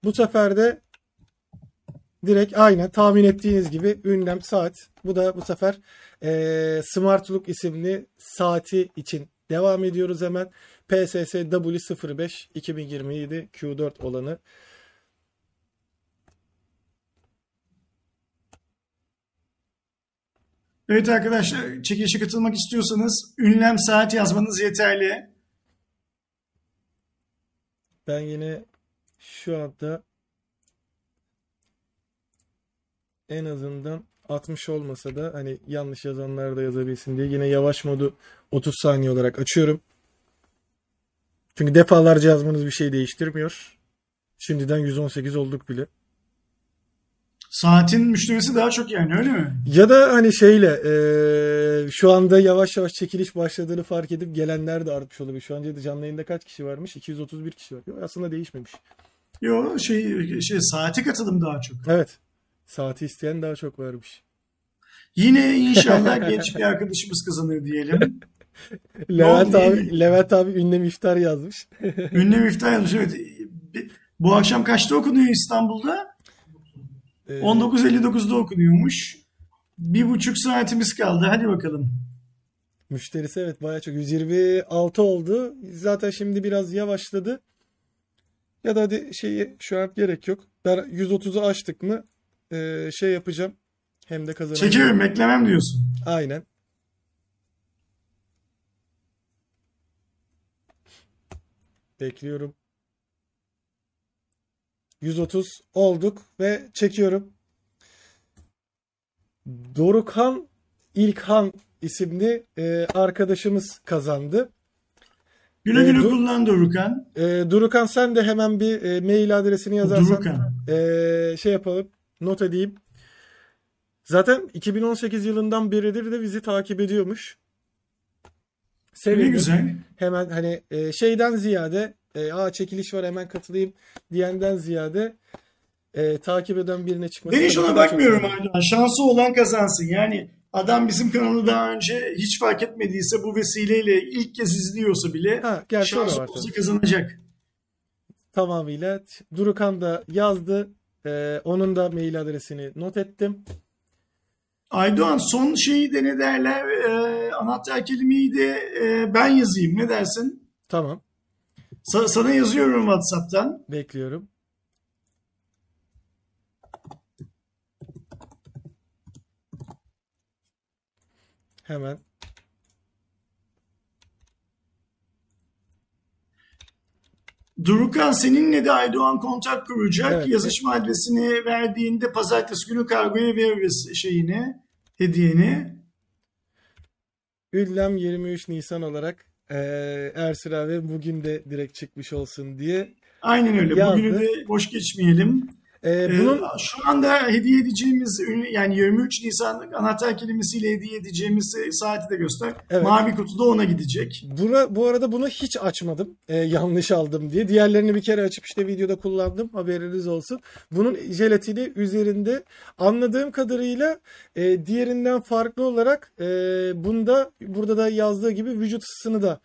Bu sefer de direkt aynen tahmin ettiğiniz gibi ünlem saat. Bu da bu sefer ee, Smart Look isimli saati için devam ediyoruz hemen. PSS W05 2027 Q4 olanı. Evet arkadaşlar çekilişe katılmak istiyorsanız ünlem saat yazmanız yeterli. Ben yine şu anda en azından 60 olmasa da hani yanlış yazanlar da yazabilsin diye yine yavaş modu 30 saniye olarak açıyorum. Çünkü defalarca yazmanız bir şey değiştirmiyor. Şimdiden 118 olduk bile. Saatin müşterisi daha çok yani öyle mi? Ya da hani şeyle eee, şu anda yavaş yavaş çekiliş başladığını fark edip gelenler de artmış olabilir. Şu an canlı yayında kaç kişi varmış? 231 kişi var. Yok, aslında değişmemiş. Yok şey, şey saati katılım daha çok. Evet. Saati isteyen daha çok varmış. Yine inşallah genç bir arkadaşımız kazanır diyelim. Levent abi, Levent abi ünlem iftar yazmış. Ünlem iftar yazmış. Evet. Bu akşam kaçta okunuyor İstanbul'da? Eee, 19.59'da okunuyormuş. Bir buçuk saatimiz kaldı. Hadi bakalım. Müşterisi evet bayağı çok. 126 oldu. Zaten şimdi biraz yavaşladı. Ya da hadi şeyi şu an gerek yok. Ben 130'u açtık mı eee, şey yapacağım. Hem de kazanacağım. Çekiyorum beklemem diyorsun. Aynen. Bekliyorum. 130 olduk ve çekiyorum. Dorukhan İlkhan isimli e, arkadaşımız kazandı. Güle Ee, güle dur- kullan Dorukan. E, Durukan sen de hemen bir e, mail adresini yazarsan Durukan. e, şey yapalım, not edeyim. Zaten 2018 yılından beridir de bizi takip ediyormuş. Ne Sevindim. güzel. Hemen hani e, şeyden ziyade e, aa çekiliş var hemen katılayım diyenden ziyade e, takip eden birine çıkması. Ben hiç ona bakmıyorum. Aydoğan. Şansı olan kazansın. Yani adam bizim kanalı daha önce hiç fark etmediyse bu vesileyle ilk kez izliyorsa bile Ha, şansı olsa kazanacak. Tamamıyla. Durukan da yazdı. E, onun da mail adresini not ettim. Aydoğan son şeyi de ne derler e, anahtar kelimeyi de e, ben yazayım ne dersin? Tamam. Sa- sana yazıyorum WhatsApp'tan. Bekliyorum. Hemen. Durukan seninle de Aydoğan kontak kuracak. Evet. Yazışma adresini verdiğinde pazartesi günü kargoya veririz şeyini, hediyeni. Ünlem 23 Nisan olarak eee Ersin abi bugün de direkt çıkmış olsun diye. Aynen öyle. Yazdı. Bugünü de boş geçmeyelim. Eee, Ee, bunun şu anda hediye edeceğimiz yani 23 Nisan anahtar kelimesiyle hediye edeceğimiz saati de göster. Evet. Mavi kutu da ona gidecek. buna, bu arada bunu hiç açmadım. Eee, yanlış aldım diye. Diğerlerini bir kere açıp işte videoda kullandım. Haberiniz olsun. Bunun jelatini üzerinde anladığım kadarıyla eee, diğerinden farklı olarak eee, bunda burada da yazdığı gibi vücut ısısını da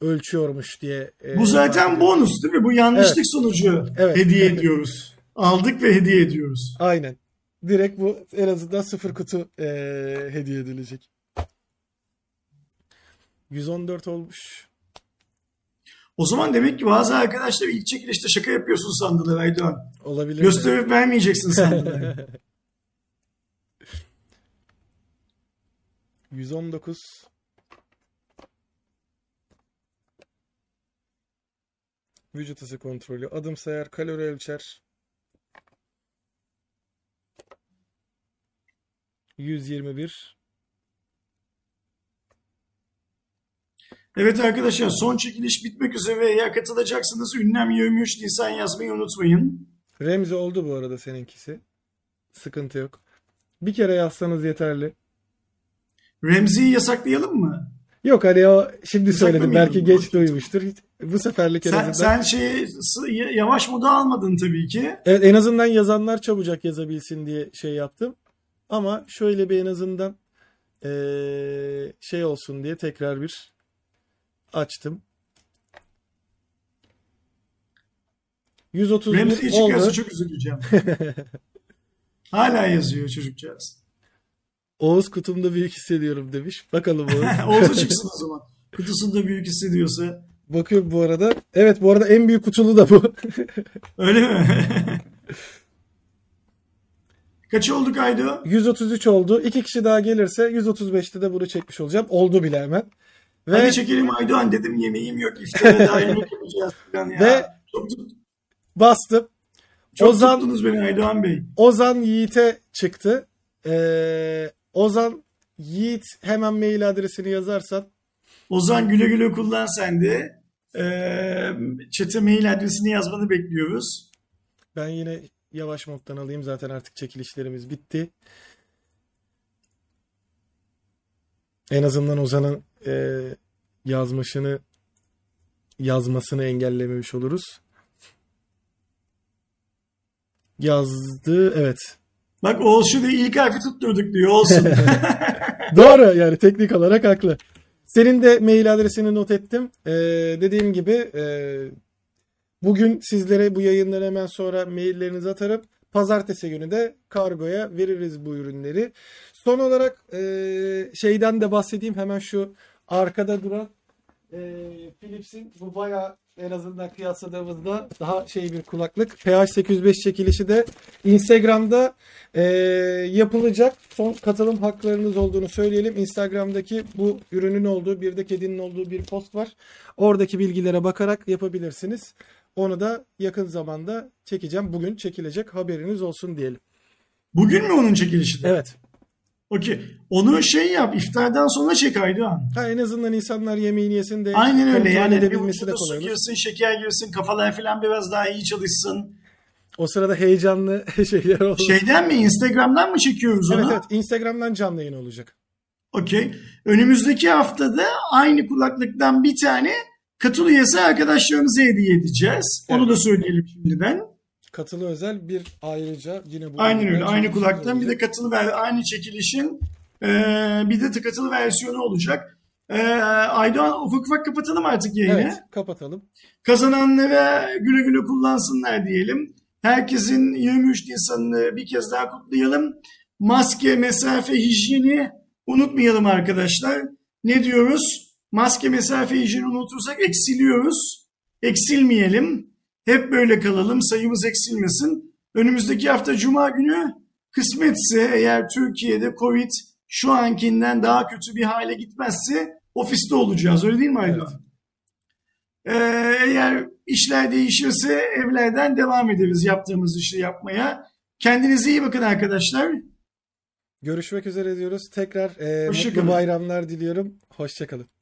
ölçüyormuş diye. eee, Bu zaten bonus değil mi? Bu yanlışlık sonucu Evet. hediye ediyoruz. Aldık ve hediye ediyoruz. Aynen. Direkt bu en azından sıfır kutu eee, hediye edilecek. 114 olmuş. O zaman demek ki bazı arkadaşlar ilk çekilişte şaka yapıyorsun sandılar Aydoğan. Olabilir. Gösterip vermeyeceksin sandılar. 119. Vücut ısı kontrolü, adım sayar, kalori ölçer. 121. evet arkadaşlar son çekiliş bitmek üzere. Eğer katılacaksınız ünlem 23 Nisan yazmayı unutmayın. Remzi oldu bu arada seninkisi. Sıkıntı yok. Bir kere yazsanız yeterli. Remzi'yi yasaklayalım mı? Yok hani o şimdi söyledim belki geç duymuştur. Bu seferlik en Sen, azından. sen şeyi yavaş moda almadın tabii ki. Evet en azından yazanlar çabucak yazabilsin diye şey yaptım. Ama şöyle bir en azından eee, şey olsun diye tekrar bir açtım. 131 Remzi'yi çıkarsa oldu. çok üzüleceğim. Hala yazıyor çocukcağız. Oğuz kutumda büyük hissediyorum demiş. Bakalım Oğuz. Oğuz'a çıksın o zaman. Kutusunda büyük hissediyorsa. Bakıyorum bu arada. Evet bu arada en büyük kutulu da bu. Öyle mi? Kaç olduk Aydo? 133 oldu. İki kişi daha gelirse 135'te de bunu çekmiş olacağım. Oldu bile hemen. Ve Hadi çekelim Aydoğan dedim yemeğim yok iftara daha yemek yapacağız falan ya. Ve- çok, tut, bastım. çok Ozan tuttunuz beni Aydoğan Bey. Ozan Yiğit'e çıktı. Ee, Ozan Yiğit hemen mail adresini yazarsan Ozan güle güle kullan sen de. Ee, chat'e mail adresini yazmanı bekliyoruz. ben yine yavaş moddan alayım. Zaten artık çekilişlerimiz bitti. En azından Ozan'ın e, yazmışını yazmasını engellememiş oluruz. Yazdı. Evet. Bak Oğuz şurada ilk harfi tutturduk diyor. Olsun. Doğru yani teknik olarak haklı. Senin de mail adresini not ettim. Ee, dediğim gibi e, bugün sizlere bu yayından hemen sonra maillerinizi atarım. Pazartesi günü de kargoya veririz bu ürünleri. Son olarak e, şeyden de bahsedeyim. Hemen şu arkada duran e, Philips'in bu bayağı en azından kıyasladığımızda daha şey bir kulaklık. PH805 çekilişi de Instagram'da e, yapılacak. Son katılım haklarınız olduğunu söyleyelim. Instagram'daki bu ürünün olduğu bir de kedinin olduğu bir post var. Oradaki bilgilere bakarak yapabilirsiniz. Onu da yakın zamanda çekeceğim. Bugün çekilecek haberiniz olsun diyelim. Bugün mü onun çekilişi de? Evet. Okey. Onu şey yap. iftardan sonra çek Aydoğan. Ha, en azından insanlar yemeğini yesin de Aynen öyle. Yani bir de kolay su girsin, şeker girsin, kafalar falan biraz daha iyi çalışsın. O sırada heyecanlı şeyler olur. Şeyden mi? Instagram'dan mı çekiyoruz onu? Evet evet Instagram'dan canlı yayın olacak. Okey. Önümüzdeki haftada aynı kulaklıktan bir tane katıl üyesi arkadaşlarımıza hediye edeceğiz. Onu Evet. da söyleyelim şimdiden. Katılı özel bir ayrıca yine bu Aynen öyle. Aynı kulaktan bir de katılı ver aynı çekilişin e, bir de katılı versiyonu olacak. E, Aydoğan ufak ufak kapatalım artık yayını. Evet kapatalım. Kazananlara güle güle kullansınlar diyelim. Herkesin 23 Nisan'ını bir kez daha kutlayalım. Maske, mesafe, hijyeni unutmayalım arkadaşlar. Ne diyoruz? Maske, mesafe, hijyeni unutursak eksiliyoruz. Eksilmeyelim. Hep böyle kalalım. Sayımız eksilmesin. Önümüzdeki hafta Cuma günü kısmetse eğer Türkiye'de Covid şu ankinden daha kötü bir hale gitmezse ofiste olacağız. Öyle değil mi Aydoğan? Evet. Ee, eğer işler değişirse evlerden devam ederiz yaptığımız işi yapmaya. Kendinize iyi bakın arkadaşlar. Görüşmek üzere diyoruz. Tekrar e, mutlu bayramlar diliyorum. Hoşçakalın.